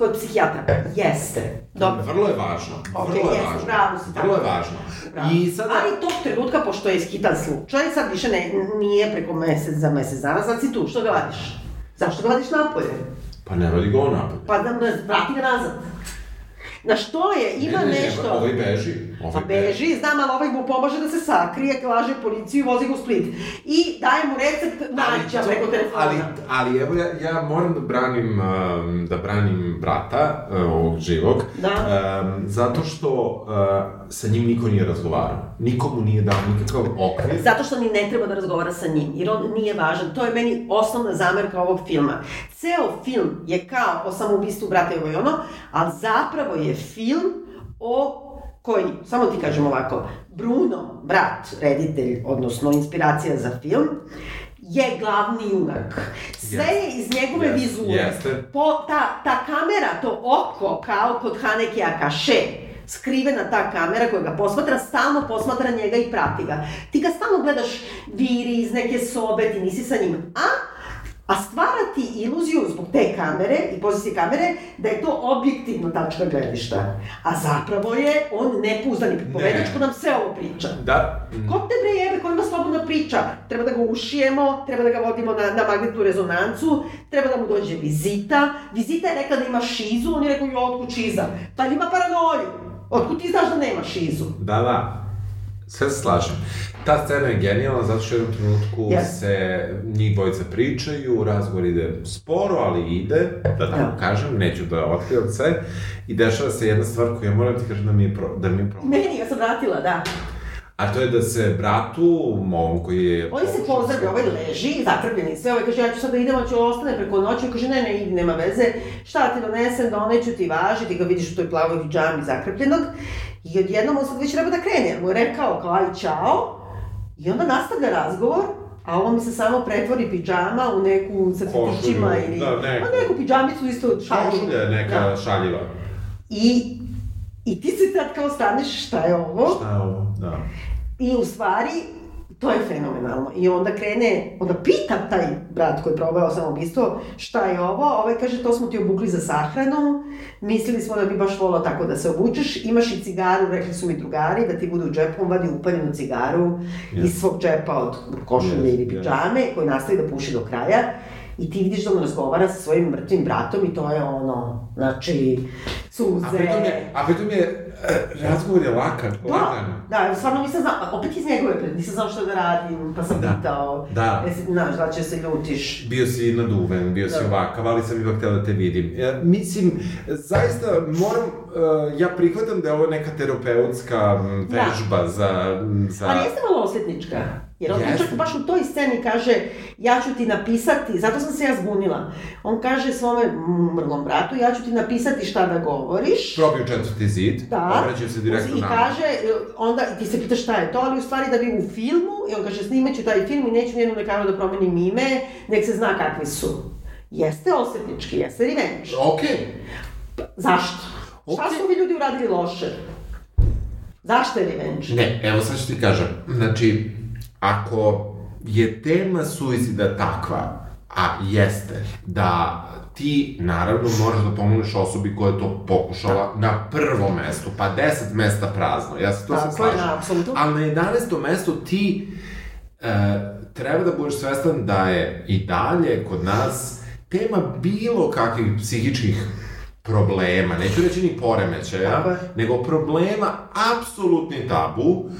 Kod psihijatra. Jeste. Dobro. Vrlo je važno. Ok, vrlo je jeste, važno. bravo si, Vrlo je važno. Bravo. I sada... Ali tog trenutka, pošto je hitan slučaj, sad više ne, nije preko mesec za mesec dana, sad si tu, što ga vadiš? Zašto ga vadiš napolje? Pa ne vadi ga on napolje. Pa da vrati ga nazad. Na što je, ima Ne, ne, ne, nešto... Ovaj beži. Ovaj Pa beži, znam, ali ovaj mu pomaže da se sakrije, laže policiju i vozi ga u Split. I daje mu recept nađa preko telefona. Ali, ali evo ja, ja moram da branim, um, da branim brata uh, ovog živog, Da. um, zato što uh, sa njim niko nije razgovarao. Niko mu nije dao nikakav okvir. Zato što ni ne treba da razgovara sa njim, jer on nije važan. To je meni osnovna zamerka ovog filma. Ceo film je kao o samoubistvu brata i ovo i ono, ali zapravo je film o koji, samo ti kažem ovako, Bruno, brat, reditelj, odnosno inspiracija za film, je glavni junak. Sve je iz njegove Jeste, vizure. jeste. Po, ta, ta kamera, to oko, kao kod Haneke Akaše, skrivena ta kamera koja ga posmatra, stalno posmatra njega i prati ga. Ti ga stalno gledaš viri iz neke sobe, ti nisi sa njim. A a stvara ti iluziju zbog te kamere i pozicije kamere da je to objektivno tačka gledišta. A zapravo je on nepouzdan i pripovedač ko nam sve ovo priča. Da. mm, Ko te bre jebe, ko ima slobodna priča? Treba da ga ušijemo, treba da ga vodimo na, na magnetnu rezonancu, treba da mu dođe vizita. Vizita je rekla da ima šizu, on je rekao, jo, otkud šiza? Pa ima paranoju. Otkud ti znaš da nema šizu? Da, da. Sve se slažem. Ta scena je genijalna zato što u jednom trenutku Yes. se njih dvojica pričaju, razgovor ide sporo, ali ide, da tako Da. kažem, neću da otkrivam sve. I dešava se jedna stvar koju ja moram ti kažem da mi je, pro, da mi je problem. Meni ga sam vratila, da. A to je da se bratu, mom koji je... Oni se pozdravlja, ovaj leži, zatrpljeni sve, ovaj kaže, ja ću sad da idem, on će ostane preko noći, kaže, ne, ne, idi, nema veze, šta ti donesem, doneću ti važi, ti ga vidiš u toj plavoj hijami zakrpljenog, i odjednom on sad već treba da krene, mu je rekao, kao, aj, čao, i onda nastavlja razgovor, a ovo mi se samo pretvori pidžama u neku sa cvetićima Košulju, ili... da, neku. A neku pidžamicu isto. Šašulja je neka Da. šaljiva. I, I ti se sad kao staneš, šta je ovo? Šta je ovo? Da. I u stvari, to je fenomenalno. I onda krene, onda pita taj brat koji je probao samoubistvo, šta je ovo? Ovaj kaže, to smo ti obukli za sahranu, mislili smo da bi baš volao tako da se obučeš, imaš i cigaru, rekli su mi drugari, da ti bude u džepu, on vadi upaljenu cigaru iz svog džepa od košulje Yes, ili pidžame, koji nastavi da puši do kraja. I ti vidiš da on razgovara sa svojim mrtvim bratom i to je ono, znači, suze. A pritom je, a pritom je, e, razgovor je lakan, Da, lagan. da, stvarno nisam znala, opet iz njegove pred, nisam znala šta da radim, pa sam Da. pitao, Da. jesi, znaš, da će se ljutiš. Bio si naduven, bio si Da. ovakav, ali sam ipak htela da te vidim. E, mislim, zaista moram, e, ja prihvatam da je ovo neka terapeutska m, Da. vežba za... m, za... Ali jeste malo osvetnička, jer on čak baš u toj sceni kaže, ja ću ti napisati, zato sam se ja zbunila, on kaže svome mrlom bratu, ja ću ti napisati šta da govoriš, Probio četvrti zid, Da. obraćaju se direktno I nama. kaže, onda ti se pita šta je to, ali u stvari da bi u filmu, i on kaže snimat ću taj film i neću nijednom lekaru da promenim ime, nek se zna kakvi su. Jeste osvetnički, jeste revenge. Okej. Zašto? Šta Okej. su ovi ljudi uradili loše? Zašto je revenge? Ne, evo sad ću ti kažem. Znači, ako je tema suicida takva, a jeste, da ti naravno moraš da pomogneš osobi koja je to pokušala na prvom mestu, pa deset mesta prazno, ja se to Tako se slažem. apsolutno. Ali na 11. mestu ti e, treba da budeš svestan da je i dalje kod nas tema bilo kakvih psihičkih problema, neću reći ni poremećaja, nego problema apsolutni tabu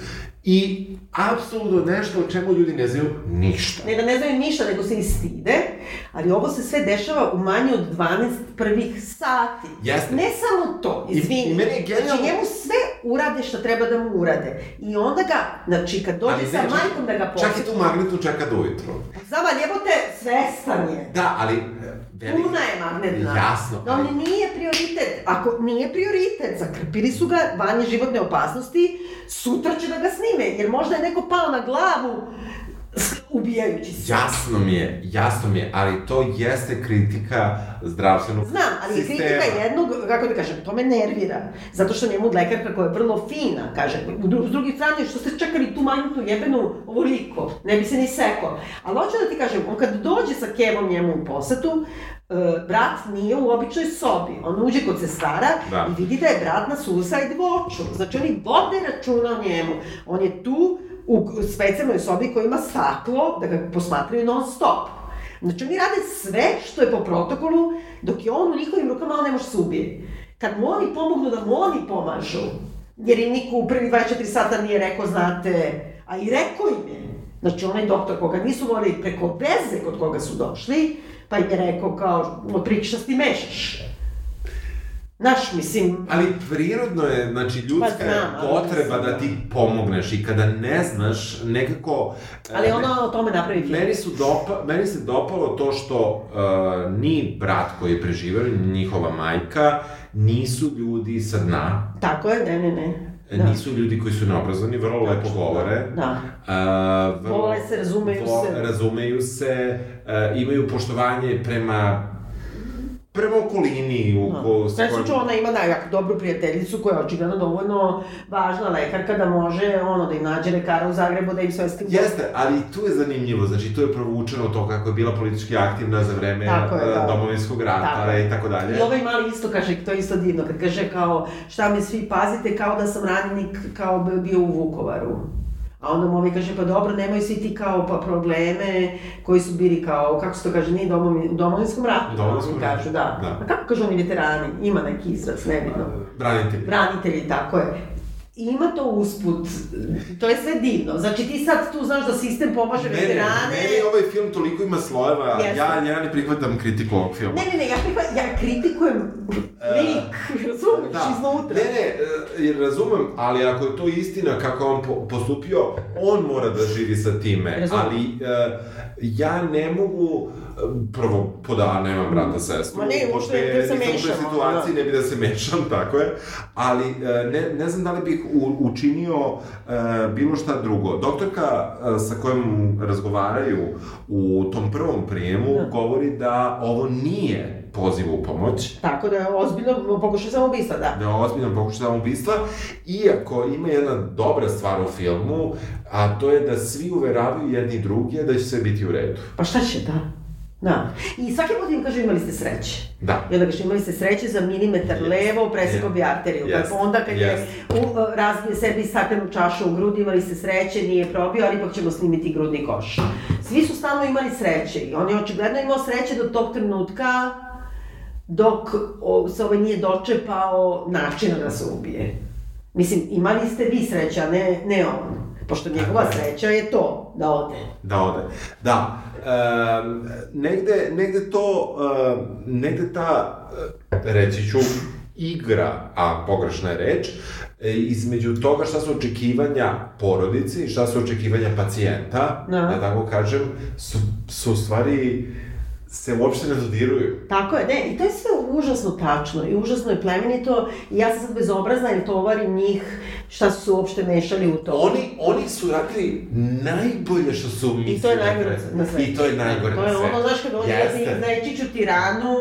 i apsolutno nešto o čemu ljudi ne znaju ništa. Ne da ne znaju ništa, nego se i stide, ali ovo se sve dešava u manje od 12 prvih sati. Jeste. Ne samo to, I- izvini. i meni je genijalno- Znači njemu sve urade što treba da mu urade. I onda ga, znači kad dođe Ali sa ne, majkom da ga Čak i posjeti, tu magnetu čeka do ujutru. Zama, jebote, svestan je. Da, ali... e, veli- Puna je magnetna. Jasno, Da ali- on nije prioritet. Ako nije prioritet, zakrpili su ga van je životne opasnosti, sutra će da ga snime, jer možda je neko pao na glavu ubijajući se. Jasno mi je, jasno mi je, ali to jeste kritika zdravstvenog Znam, ali sistema. kritika jednog, kako da kažem, to me nervira. Zato što njemu lekarka koja je vrlo fina, kaže, s druge strane, što ste čekali tu magnetnu jebenu ovoliko, ne bi se ni sekao. Ali hoću da ti kažem, on kad dođe sa kevom njemu u posetu, e, brat nije u običnoj sobi. On uđe kod sestara Da. i vidi da je brat na suicide watchu. Znači oni vode računa o njemu. On je tu u specijalnoj sobi koja ima staklo da ga posmatraju non stop. Znači oni rade sve što je po protokolu, dok je on u njihovim rukama, on ne može se ubije. Kad mu oni pomognu da mu oni pomažu, jer im niko u prvi 24 sata nije rekao, znate, a i rekao im je. Znači onaj doktor koga nisu volili preko veze kod koga su došli, pa im je rekao kao, otprilike šta ti mešaš. Znaš, mislim, Ali prirodno je, znači ljudska Pa znam, potreba da ti pomogneš i kada ne znaš, nekako... e, ali ona o tome napravi film. Meni, su dopa, meni se dopalo to što uh, ni brat koji je preživeo, ni njihova majka, nisu ljudi sa dna, Tako je, ne, ne, ne. da. nisu ljudi koji su neobrazovani, vrlo lepo govore. Da. Uh, vrlo, Vole se, razumeju se. Razumeju se, uh, imaju poštovanje prema prema okolini u ko, s Sve kojom- su ona ima da, jako dobru prijateljicu koja je očigledno dovoljno važna lekarka da može ono da im nađe lekara u Zagrebu da im sve stim. Jeste, ali tu je zanimljivo, znači tu je provučeno to kako je bila politički aktivna za vreme Tako je, eh, da. domovinskog rata Tako i tako dalje. I ovaj mali isto kaže, to je isto divno, kad kaže kao šta me svi pazite kao da sam ranjenik kao bi- bio u Vukovaru. A onda mu ovaj kaže, pa dobro, nemoj svi ti kao pa probleme koji su bili kao, kako se to kaže, nije domovi, u domovinskom ratu. U domovinskom ratu, kažu, da. da. A kako kažu oni veterani? Ima neki izraz, nebitno. Branitelji. Branitelji, tako je. Ima to usput, to je sve divno. Znači ti sad tu znaš da sistem pomaže Meni, veterane. meni ovaj film toliko ima slojeva, ja, ja ne prihvatam kritiku ovog filma. Ne, ne, ne, ja, prihva- ja kritikujem lik, razumiješ, Da. iznutra. Ne, ne, e, razumem, ali ako je to istina kako on po- postupio, on mora da živi sa time. Razumem. Ali e, ja ne mogu, e, prvo, poda, nemam brata, sestru, Ma ne, uopšte ne da se nisam u mešamo, situaciji, da. ne bi da se mešam, tako je, ali e, ne, ne znam da li bih u, učinio e, bilo šta drugo. Doktorka e, sa kojom razgovaraju u tom prvom prijemu Da. govori da ovo nije poziv u pomoć, Tako da je ozbiljno pokušaj samoubistva, da. da je ozbiljan pokušaj samoubistva, iako ima jedna dobra stvar u filmu, a to je da svi uveravaju jedni druge da će sve biti u redu. Pa šta će, da. Da. I svaki put im kažu imali ste sreće. Da. I onda kaže imali ste sreće za milimetar Jest. levo, presekao bi arteriju. Jest. Pa onda kad Jest. je u, uh, razbio sebi staklenu čašu u grudi, imali ste sreće, nije probio, ali ipak ćemo snimiti grudni koš. Svi su stalno imali sreće i on je očigledno imao sreće do tog trenutka dok o, se ovaj nije dočepao načina da se ubije. Mislim, imali ste vi sreće, a ne, ne on. Pošto njegova sreća je to, da ode. Da ode. Da. Um, negde, negde to, um, negde ta, uh, reći ću, igra, a pogrešna je reč, e, između toga šta su očekivanja porodice i šta su očekivanja pacijenta, Da. da tako kažem, su, su stvari se uopšte ne dodiruju. Tako je, ne, i to je sve užasno tačno i užasno je plemenito ja sam sad bezobrazna jer tovarim njih šta su se uopšte mešali u to. Oni, oni su radili najbolje što su mislili. I to je najgore na svetu. I to je najgore To na je svetu. ono, znaš, kad dođe da ti Jeste. Nečiću tiranu,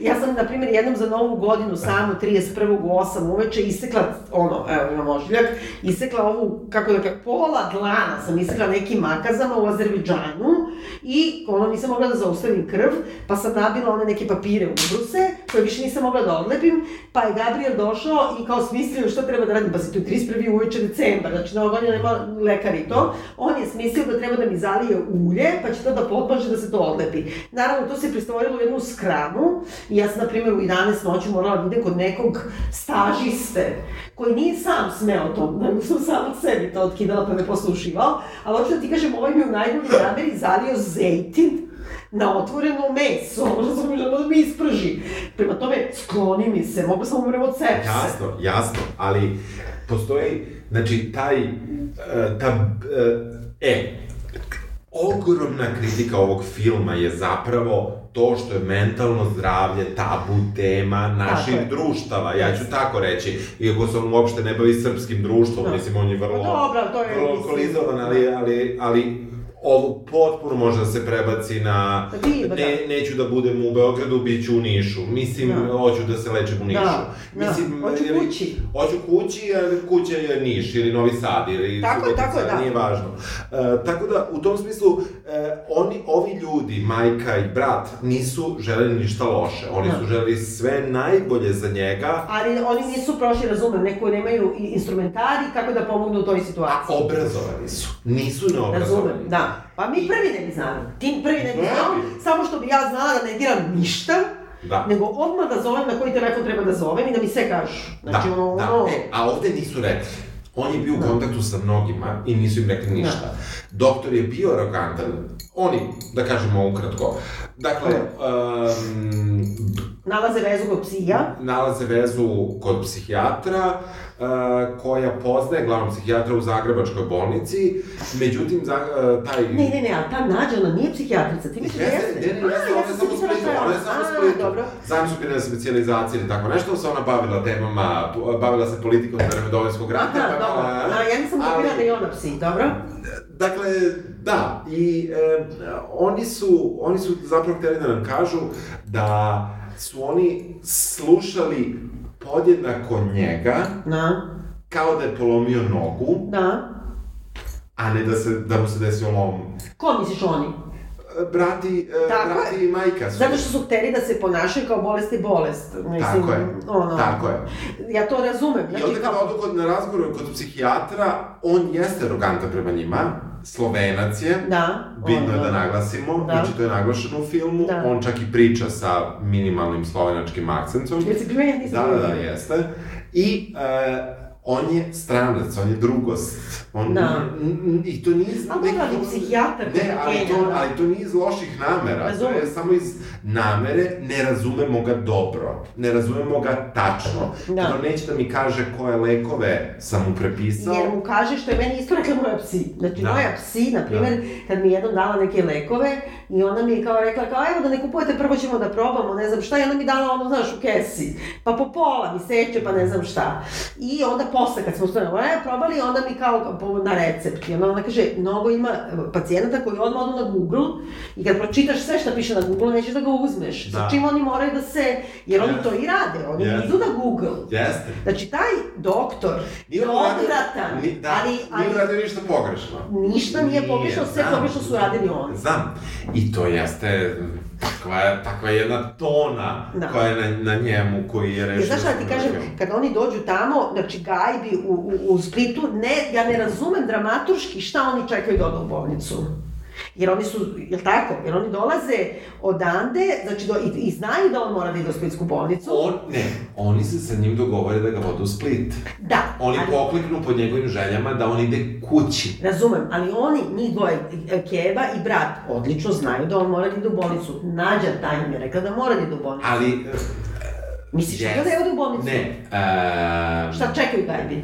ja sam, na primjer, jednom za novu godinu samu 31. u 8 uveče isekla, ono, evo imam ožiljak, isekla ovu, kako da kažem, pola dlana sam isekla nekim makazama u Azerbejdžanu i ono, nisam mogla da zaustavim krv, pa sam nabila one neke papire u ubruse, koje više nisam mogla da odlepim, pa je Gabriel došao i kao smislio šta treba da radim, pa si tu je 31. uveče decembar, znači na godina nema lekar i to, on je smislio da treba da mi zalije ulje, pa će to da podmaže da se to odlepi. Naravno, to se prestvorilo u jednu skramu i ja sam, na primjer, u 11 noću morala da idem kod nekog stažiste, koji nije sam smeo to, nego sam sama sebi to otkidala pa me poslušivao, ali hoću da ti kažem, ovaj mi u najbolji nameri zalio zejtin na otvoreno meso, razumiješ, ono da mi isprži. Prema tome, skloni mi se, mogu sam umrem od sepse. Jasno, jasno, ali postoji, znači, taj, e, ta, e, e, ogromna kritika ovog filma je zapravo to što je mentalno zdravlje tabu tema naših Tako društava, ja ću tako reći, iako se on uopšte ne bavi srpskim društvom, Da. mislim, on je vrlo, Pa dobro, to je, vrlo alkoholizovan, ali, ali, ali ovo potpuno može da se prebaci na Pa ti, ba da. ne, neću da budem u Beogradu, bit ću u Nišu. Mislim, Da. hoću da se lečem u Nišu. Da, da. Mislim, Hoću ili- kući. Hoću kući, jer kuća je Niš ili Novi Sad ili Tako Subotica, tako da. nije važno. E, tako da, u tom smislu, e, oni, ovi ljudi, majka i brat, nisu želeli ništa loše. Oni Da. su želeli sve najbolje za njega, Ali oni nisu prošli, razumem, neko nemaju instrumentari kako da pomognu u toj a situaciji. obrazovani su. Nisu neobrazovani. Razumem, da. Pa mi prvi ne bi znali. Ti prvi ne bi znao, samo što bi ja znala da ne diram ništa, Da. nego odmah da zovem na koji telefon treba da zovem i da mi sve kažu. Znači, da, ono, da. ono, E, a ovde nisu rekli. On je bio u kontaktu sa mnogima i nisu im rekli ništa. Doktor je bio arogantan. Oni, da kažemo ukratko. Dakle, um, nalaze vezu kod psija, nalaze vezu kod psihijatra, uh, koja poznaje glavnog psihijatra u Zagrebačkoj bolnici, međutim, za, uh, taj... Ne, ne, ne, a ta nađa, ona nije psihijatrica, ti misliš da Jeste, ne, ne, ona je sam samo u mislila Splitu, šta je ona je samo u A, Splitu. dobro. Zajedno su bile na specijalizaciji ili tako nešto, se ona bavila temama, bavila se politikom za vreme Domovinskog rata. Aha, pa dobro. A, ja nisam ali- kupila da je ona psi, dobro? Dakle, da, i e, oni, su, oni su zapravo hteli da nam kažu da su oni slušali podjednako njega Da, kao da je polomio nogu, da. a ne da, se, da mu se desio lom. Ko misliš oni? Brati, e, Tako brati i majka su. Zato što su hteli da se ponašaju kao bolest i bolest. Mislim, Tako je, ono, tako je. Ja to razumem. I Znači, onda kada kao, odu kod, na razgovor kod psihijatra, on jeste arogantan prema njima, slovenac je, Da. Bitno je ono, da naglasimo, Da. znači to je naglašeno u filmu, Da. on čak i priča sa minimalnim slovenačkim akcentom. Jesi primetio, Da, da, da, jeste. I e, on je stranac, on je drugost. On, Da. I to nije... iz A dobro, ali psihijatar Ne, ali to, da. ali to nije iz loših namera. Razumem. To je samo iz namere, ne razumemo ga dobro. Ne razumemo ga tačno. Da. Kad on neće da mi kaže koje lekove sam mu prepisao. Jer mu kaže što je meni isto rekla moja psi. Znači, Da. moja psi, na primjer, kad mi je jednom dala neke lekove i ona mi je kao rekla, kao evo da ne kupujete, prvo ćemo da probamo, ne znam šta, i onda mi dala ono, znaš, u kesi. Pa po pola mi seče, pa ne znam šta. I onda posle, kad smo sve e, probali, onda mi kao po- na recept. I onda ona kaže, mnogo ima pacijenata koji odmah odu na Google i kad pročitaš sve što piše na Google, nećeš da ga uzmeš. Sa Da. čim oni moraju da se, jer oni Jeste. to i rade, oni Jeste. idu na Google. Jeste. Znači, taj doktor Nije je odvratan, ni- da, ali, nije ali uradio ništa pogrešno. ništa nije pogrešno, sve pogrešno su radili oni. Znam. I to jeste takva, takva jedna tona Da. koja je na, na njemu koji je rešio. Jer znaš šta da ti kažem, kad oni dođu tamo, znači gajbi u, u, u Splitu, ne, ja ne razumem dramaturški šta oni čekaju da odu u bolnicu. Jer oni su, jel tako? Jer oni dolaze odande, znači do, i, i znaju da on mora da ide u Splitsku bolnicu. On, ne, oni se sa njim dogovore da ga vode u Split. Da, Oni ali, pokliknu pod njegovim željama da on ide kući. razumem, ali oni, njih dvoje, Keba i brat, odlično znaju da on mora da ide u bolnicu. Nađa taj im je rekla da mora da ide u bolnicu. Ali... e, Misliš yes. da je ode u bolnicu? Ne, e, Šta čekaju gajbi?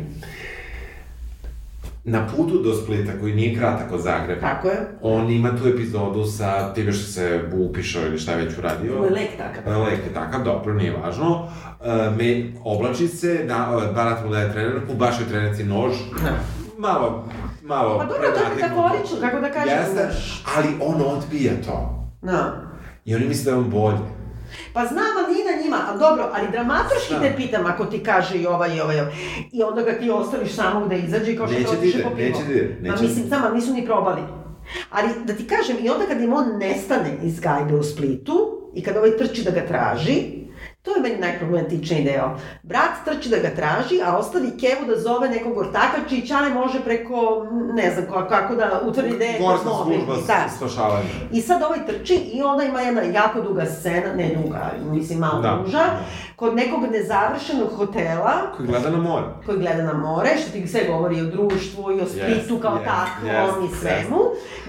Na putu do Splita, koji nije kratak od Zagreba, Tako je. on ima tu epizodu sa time što se upišao ili šta je već uradio. Ovo je lek takav. Lek je takav, dobro, nije važno. E, me, oblači se, da, barat mu daje trenerku, baš je trenerci nož. Da. Malo, malo Pa dobro, to je metaforično, kako da kažem, Jeste, ali on odbija to. Da. I oni misle da je on bolje. Pa znam, ali nije na njima, ali dobro, ali dramaturški te pitam ako ti kaže i ovaj i ovaj, i ovaj. i onda ga ti ostaviš samog da izađe kao što Neće ide, po pivo. neće da ide, neće. mislim, samo nisu ni probali. Ali da ti kažem, i onda kad im on nestane iz gajbe u Splitu, i kad ovaj trči da ga traži, to je meni najproblematičniji deo. Brat trči da ga traži, a ostavi Kevu da zove nekog ortaka, čiji čale može preko, ne znam kako, kako da utvrdi gde je Gorska služba Da. spašavanja. I sad ovaj trči i onda ima jedna jako duga scena, ne duga, mislim malo Da. duža, kod nekog nezavršenog hotela Koji gleda na more. koji gleda na more, što ti sve govori i o društvu i o Splitu Jest, kao jest, takvom jest, i svemu,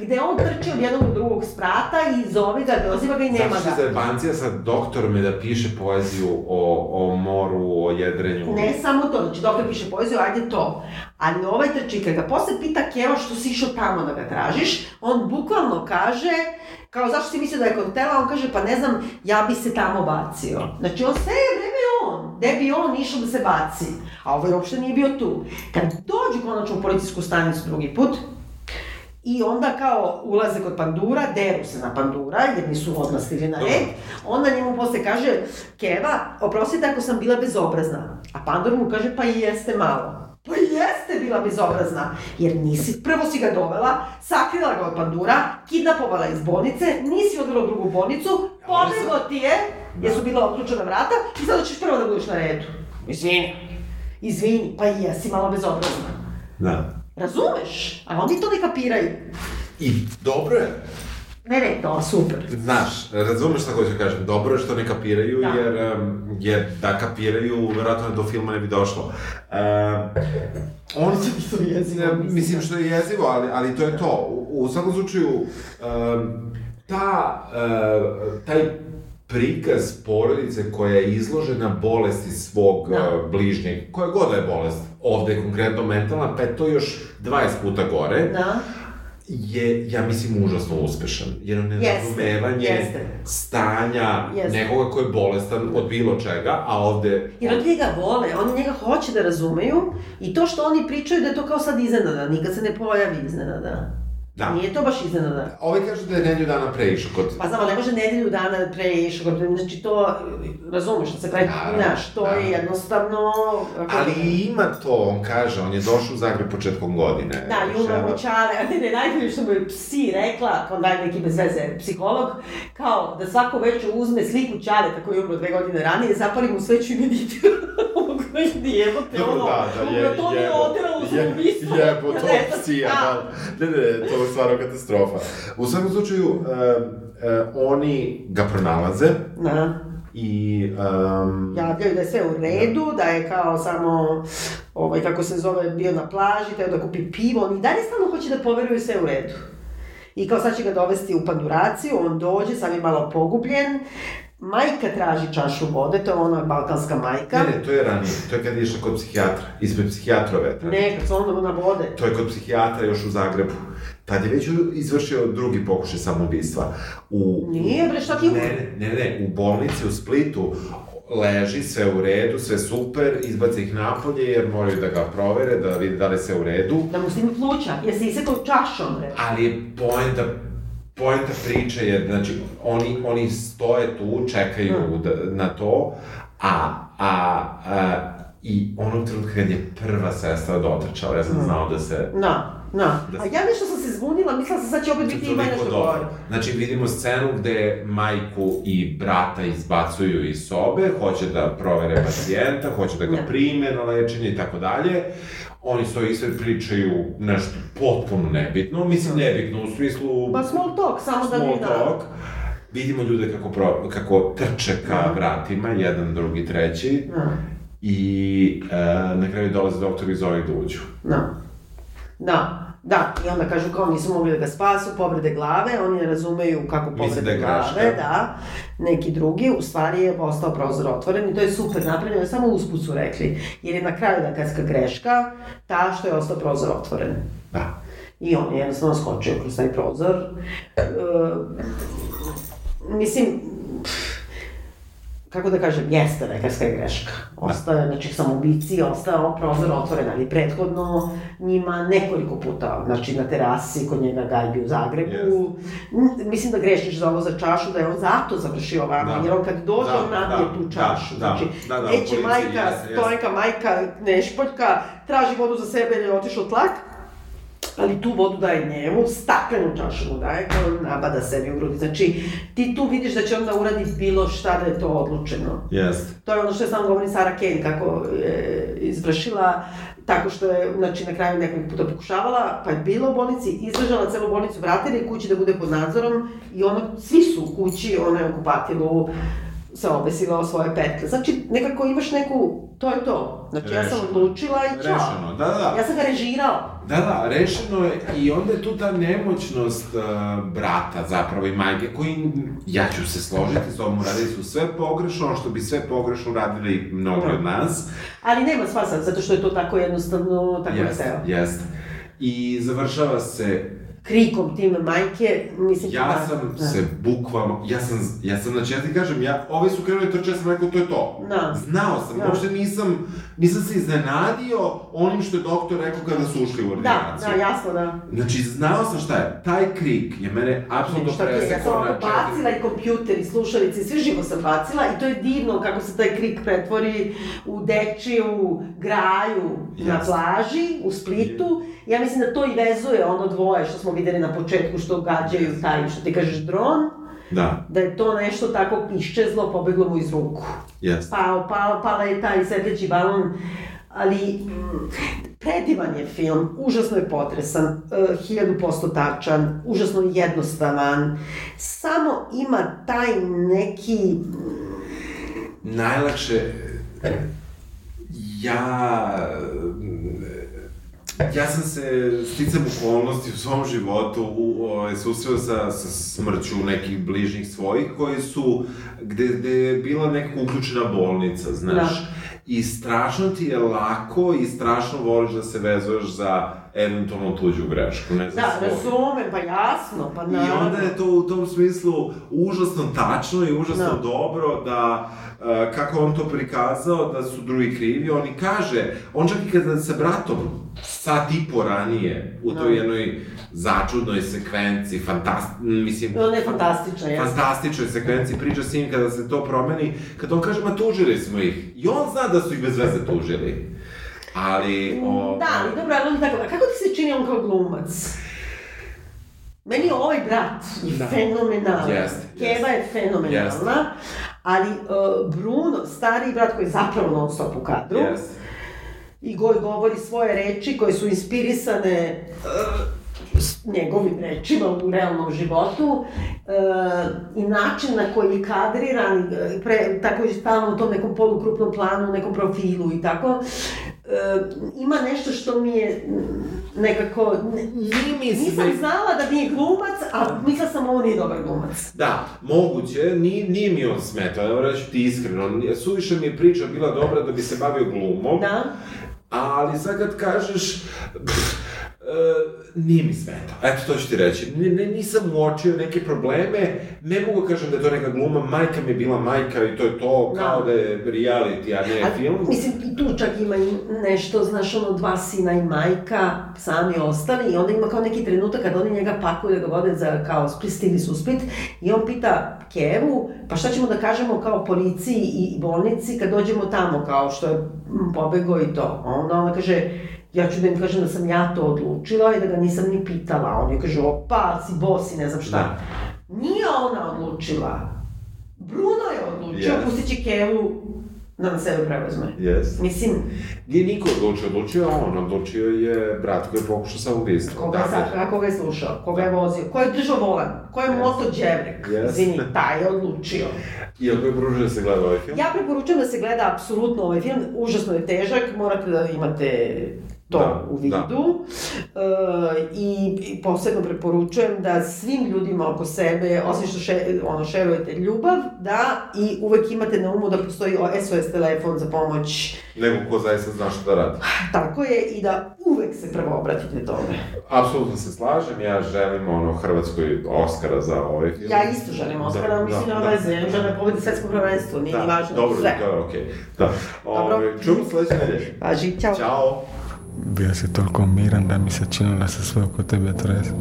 gde on trči od jednog do drugog sprata i zove ga, doziva ga i nema Zato što ga. je zajebancija sa doktorom je da piše poeziju o, o moru, o jedrenju. Ne samo to, znači dobro piše poeziju, ajde to. Ali ovaj trči, kad ga posle pita Keva što si išao tamo da ga tražiš, on bukvalno kaže, kao zašto si mislio da je kod hotela, on kaže pa ne znam, ja bi se tamo bacio. Znači on sve vreme on, gde bi on išao da se baci. A ovaj uopšte nije bio tu. Kad dođu konačno u policijsku stanicu drugi put, I onda kao ulaze kod pandura, deru se na pandura, jer nisu odmah stigli na red. Onda njemu posle kaže, Keva, oprostite ako sam bila bezobrazna. A pandur mu kaže, pa i jeste malo. Pa jeste bila bezobrazna, jer nisi, prvo si ga dovela, sakrila ga od pandura, kidnapovala iz bolnice, nisi odvela u drugu bolnicu, pobeglo ti je, jer su bila otključena vrata, i sada ćeš prvo da budeš na redu. Izvini. Izvini, pa jesi malo bezobrazna. Da. Razumeš? A oni to ne kapiraju. I dobro je, Ne, ne, to, super. Znaš, razumeš šta hoću da kažem, dobro je što ne kapiraju, Da. jer, jer da kapiraju, verovatno do filma ne bi došlo. Um, on se... To je jezivo, mislim. mislim što je jezivo, ali, ali to je to. U, u svakom slučaju, um, ta, uh, taj prikaz porodice koja je izložena bolesti svog Da. uh, bližnjeg, koja god da je bolest, ovde je konkretno mentalna, pa je to još 20 puta gore, Da. Je, ja mislim, užasno uspešan. Jer nerazumevanje jeste. stanja Jeste. nekoga ko je bolestan od bilo čega, a ovde... Jer oni njega vole, oni njega hoće da razumeju i to što oni pričaju da je to kao sad iznenada, nikad se ne pojavi iznenada. Da. Nije to baš iznenada. Ovaj kaže da je nedelju dana pre išao kod... Pa znamo, ne može nedelju dana pre išao, znači to, razumeš što se pravi, znaš, to je naravno. jednostavno... Ali ima to, on kaže, on je došao u Zagreb početkom godine. Da, i umro čale, ne, ne, najbolje što mu je psi rekla, kao daj neki bez veze psiholog, kao da svako večer uzme sliku čaleta koji je umro dve godine ranije, zapali mu sveću i meditira. Da jebote, Dobro, ono, da, da, je, to mi je oteralo u je- samoubistvo. Jebo, to psija, da. da. Ne, ne, to je stvarno katastrofa. U svakom slučaju, um, uh, oni ga pronalaze Da. i... Um, Javljaju da je sve u redu, da je kao samo, ovaj, kako se zove, bio na plaži, teo da kupi pivo, on i dalje stalno hoće da poveruju sve u redu. I kao sad će ga dovesti u panduraciju, on dođe, sam je malo pogubljen, majka traži čašu vode, to je ona balkanska majka. Ne, ne, to je ranije. To je kad je išao kod psihijatra. Ispred psihijatrove. Ne, kad su onda na vode. To je kod psihijatra još u Zagrebu. Tad je već izvršio drugi pokušaj samoubistva. U, Nije, bre, šta ti u- Ne, ne, ne, ne, u bolnici u Splitu leži, sve u redu, sve super, izbace ih napolje jer moraju da ga provere, da vide da li sve u redu. Da mu snimi pluća, jer se isekao čašom, bre. Ali je poenta, poenta priče je, znači, oni, oni stoje tu, čekaju Mm. da, na to, a, a, a i onog trenutka kad je prva sestra dotrčala, ja sam Mm. znao da se Na, na. Da A se- ja nešto sam se zbunila, mislila sam sad će opet biti ima nešto gore. Znači, vidimo scenu gde majku i brata izbacuju iz sobe, hoće da provere pacijenta, hoće da ga Da. prime na lečenje i tako dalje. Oni stoji i sve pričaju nešto potpuno nebitno, mislim nebitno u smislu... Pa small talk, samo da small mi da. talk. Vidimo ljude kako, pro, kako trče ka Da. vratima, jedan, drugi, treći. Na, I e, na kraju dolaze doktor i zove ih da uđu. Da, da, i onda kažu kao nisu mogli da ga spasu, povrede glave, oni ne razumeju kako povrede da glave, da, neki drugi, u stvari je ostao prozor otvoren i to je super napravljeno, samo usput su rekli, jer je na kraju dakadska greška ta što je ostao prozor otvoren. Da. I on je jednostavno skočio kroz taj prozor. E, mislim, kako da kažem, jeste lekarska greška. Ostao je, znači, samoubici, ostao prozor otvoren, ali prethodno njima nekoliko puta, znači na terasi kod njega gajbi u Zagrebu. N- Mislim da grešiš za ovo za čašu, da je on zato završio ovamo, Da. jer on kad dođe, Da, on nabije da, tu da, čašu. da, znači, da, da, neće policiji majka, to neka majka nešpoljka, traži vodu za sebe jer je otišao tlak, ali tu vodu daje njemu, staklenu čašu mu daje, koju nabada sebi u grudi. Znači, ti tu vidiš da će onda uradi bilo šta da je to odlučeno. Jeste. To je ono što je samo govori Sara Kane, kako je izvršila tako što je, znači, na kraju nekoliko puta pokušavala, pa je bila u bolnici, izdržala celu bolnicu, vratila je kući da bude pod nadzorom i ono, svi su u kući, ona je u kupatilu, se obesila o svoje petle. Znači, nekako imaš neku, to je to. Znači, ja sam Rešeno. odlučila i čao. Rešeno, da, da. Ja sam ga režirala. Da, da, rešeno je i onda je tu ta nemoćnost uh, brata zapravo i majke koji, ja ću se složiti s tobom, radili su sve pogrešno, ono što bi sve pogrešno radili mnogi Da. od nas. Ali nema sva sad, zato što je to tako jednostavno, tako je Jeste, jeste. I završava se Krikom tim majke, mislim... Ja da- sam da. se bukvalno, ja sam, ja sam, znači ja ti kažem, ja, ove su krenuli trče, ja sam rekao, to je to. Da. Znao sam, Da. uopšte nisam, nisam se iznenadio onim što je doktor rekao kada su ušli u Da, ordinaciju. da, jasno, da. Znači, znao sam šta je, taj krik je mene apsolutno ja sam presekao na ovako četiri... bacila i kompjuter i slušalice sve živo sam bacila i to je divno kako se taj krik pretvori u dečiju graju na Jeste. plaži u Splitu. Ja mislim da to i vezuje ono dvoje što smo videli na početku što gađaju taj, što ti kažeš dron, Da, da je to nešto tako iščezlo, pobeglo mu iz ruku. jeste. Pao, pao, pala je taj svetleći balon, ali predivan je film, užasno je potresan, uh, hiljadu posto tačan, užasno jednostavan, samo ima taj neki, Najlakše, ja... Ja sam se sticam okolnosti u svom životu u, ovaj, susreo sa, sa smrću nekih bližnjih svojih koji su, gde, gde je bila nekako uključena bolnica, znaš. Da. I strašno ti je lako i strašno voliš da se vezuješ za eventualno tuđu grešku, ne za da, razumem, pa jasno, pa I naravno. onda je to u tom smislu užasno tačno i užasno Da. dobro da e, kako on to prikazao da su drugi krivi, on i kaže, on čak i kada sa bratom sat i po ranije u toj Da. jednoj začudnoj sekvenci, fantast, mislim, Ona je fantastična, jeste. fantastičnoj sekvenciji priča s njim kada se to promeni, kad on kaže, ma tužili smo ih. I on zna da su ih bez veze tužili. Ali, o, Da, ali dobro, ali tako, a kako ti se čini on kao glumac? Meni je ovaj brat Da. fenomenalan. Jeste, Keva je fenomenalna, Jeste. ali uh, Bruno, stari brat koji je zapravo non stop u kadru, Jeste. i koji govori svoje reči koje su inspirisane uh, njegovim rečima u realnom životu uh, i način na koji je kadriran, pre, tako je stalno u tom nekom polukrupnom planu, nekom profilu i tako, uh, ima nešto što mi je nekako... ne- Nije mi Nisam znala da nije glumac, a mislila sam ovo nije dobar glumac. Da, moguće, nije, nije mi on smetao, evo reći ti iskreno, suviše mi je priča bila dobra da bi se bavio glumom, Da? ali sad kad kažeš, pff, e, nije mi smetao, eto to ću ti reći, ne, ne, nisam uočio neke probleme, ne mogu kažem da je to neka gluma, majka mi je bila majka i to je to, Da. kao da je reality, a ne A, film. Mislim, i tu čak ima i nešto, znaš, ono, dva sina i majka, sami ostali, i onda ima kao neki trenutak kad oni njega pakuju da ga vode za, kao, Split, stigli su u Split, i on pita Kevu, pa šta ćemo da kažemo kao policiji i bolnici kad dođemo tamo, kao što je pobegao i to. Onda ona kaže, ja ću da im kažem da sam ja to odlučila i da ga nisam ni pitala. On je kaže, opa, si bos i ne znam šta. Da. Nije ona odlučila. Bruno je odlučio, Yes. pustit će Kevu da na sebe preuzme. Yes. Mislim, Nije niko odlučio, odlučio je on, odlučio je brat koji je pokušao samoubistvo. koga je, Dakle, sad, koga je slušao, koga je vozio, ko je držao volan, ko je Yes. moto dževrek, Yes. izvini, taj je odlučio. Iako je pružio da se gleda ovaj film. Ja preporučujem da se gleda apsolutno ovaj film, užasno je težak, morate da imate to Da, u vidu. E, i, I posebno preporučujem da svim ljudima oko sebe, osim što še, ono, šerujete ljubav, da i uvek imate na umu da postoji SOS telefon za pomoć. Nego ko zaista zna šta da radi. Tako je i da uvek se prvo obratite tome. Apsolutno se slažem, ja želim ono Hrvatskoj Oskara za ovaj film. Ja isto želim Oscara, Da, mislim da, nema da. veze, ja želim da pobedi svetsko prvenstvo, nije ni važno, dobro, sve. je okej. Da. Dobro. Ove, čujemo sledeće nedelje. Važi, ćao. Ćao. Bio si toliko miran da mi se činilo da se sve oko tebe trese.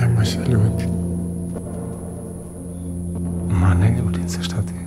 Nemoj se ljuti. Ma ne ljutim se, šta ti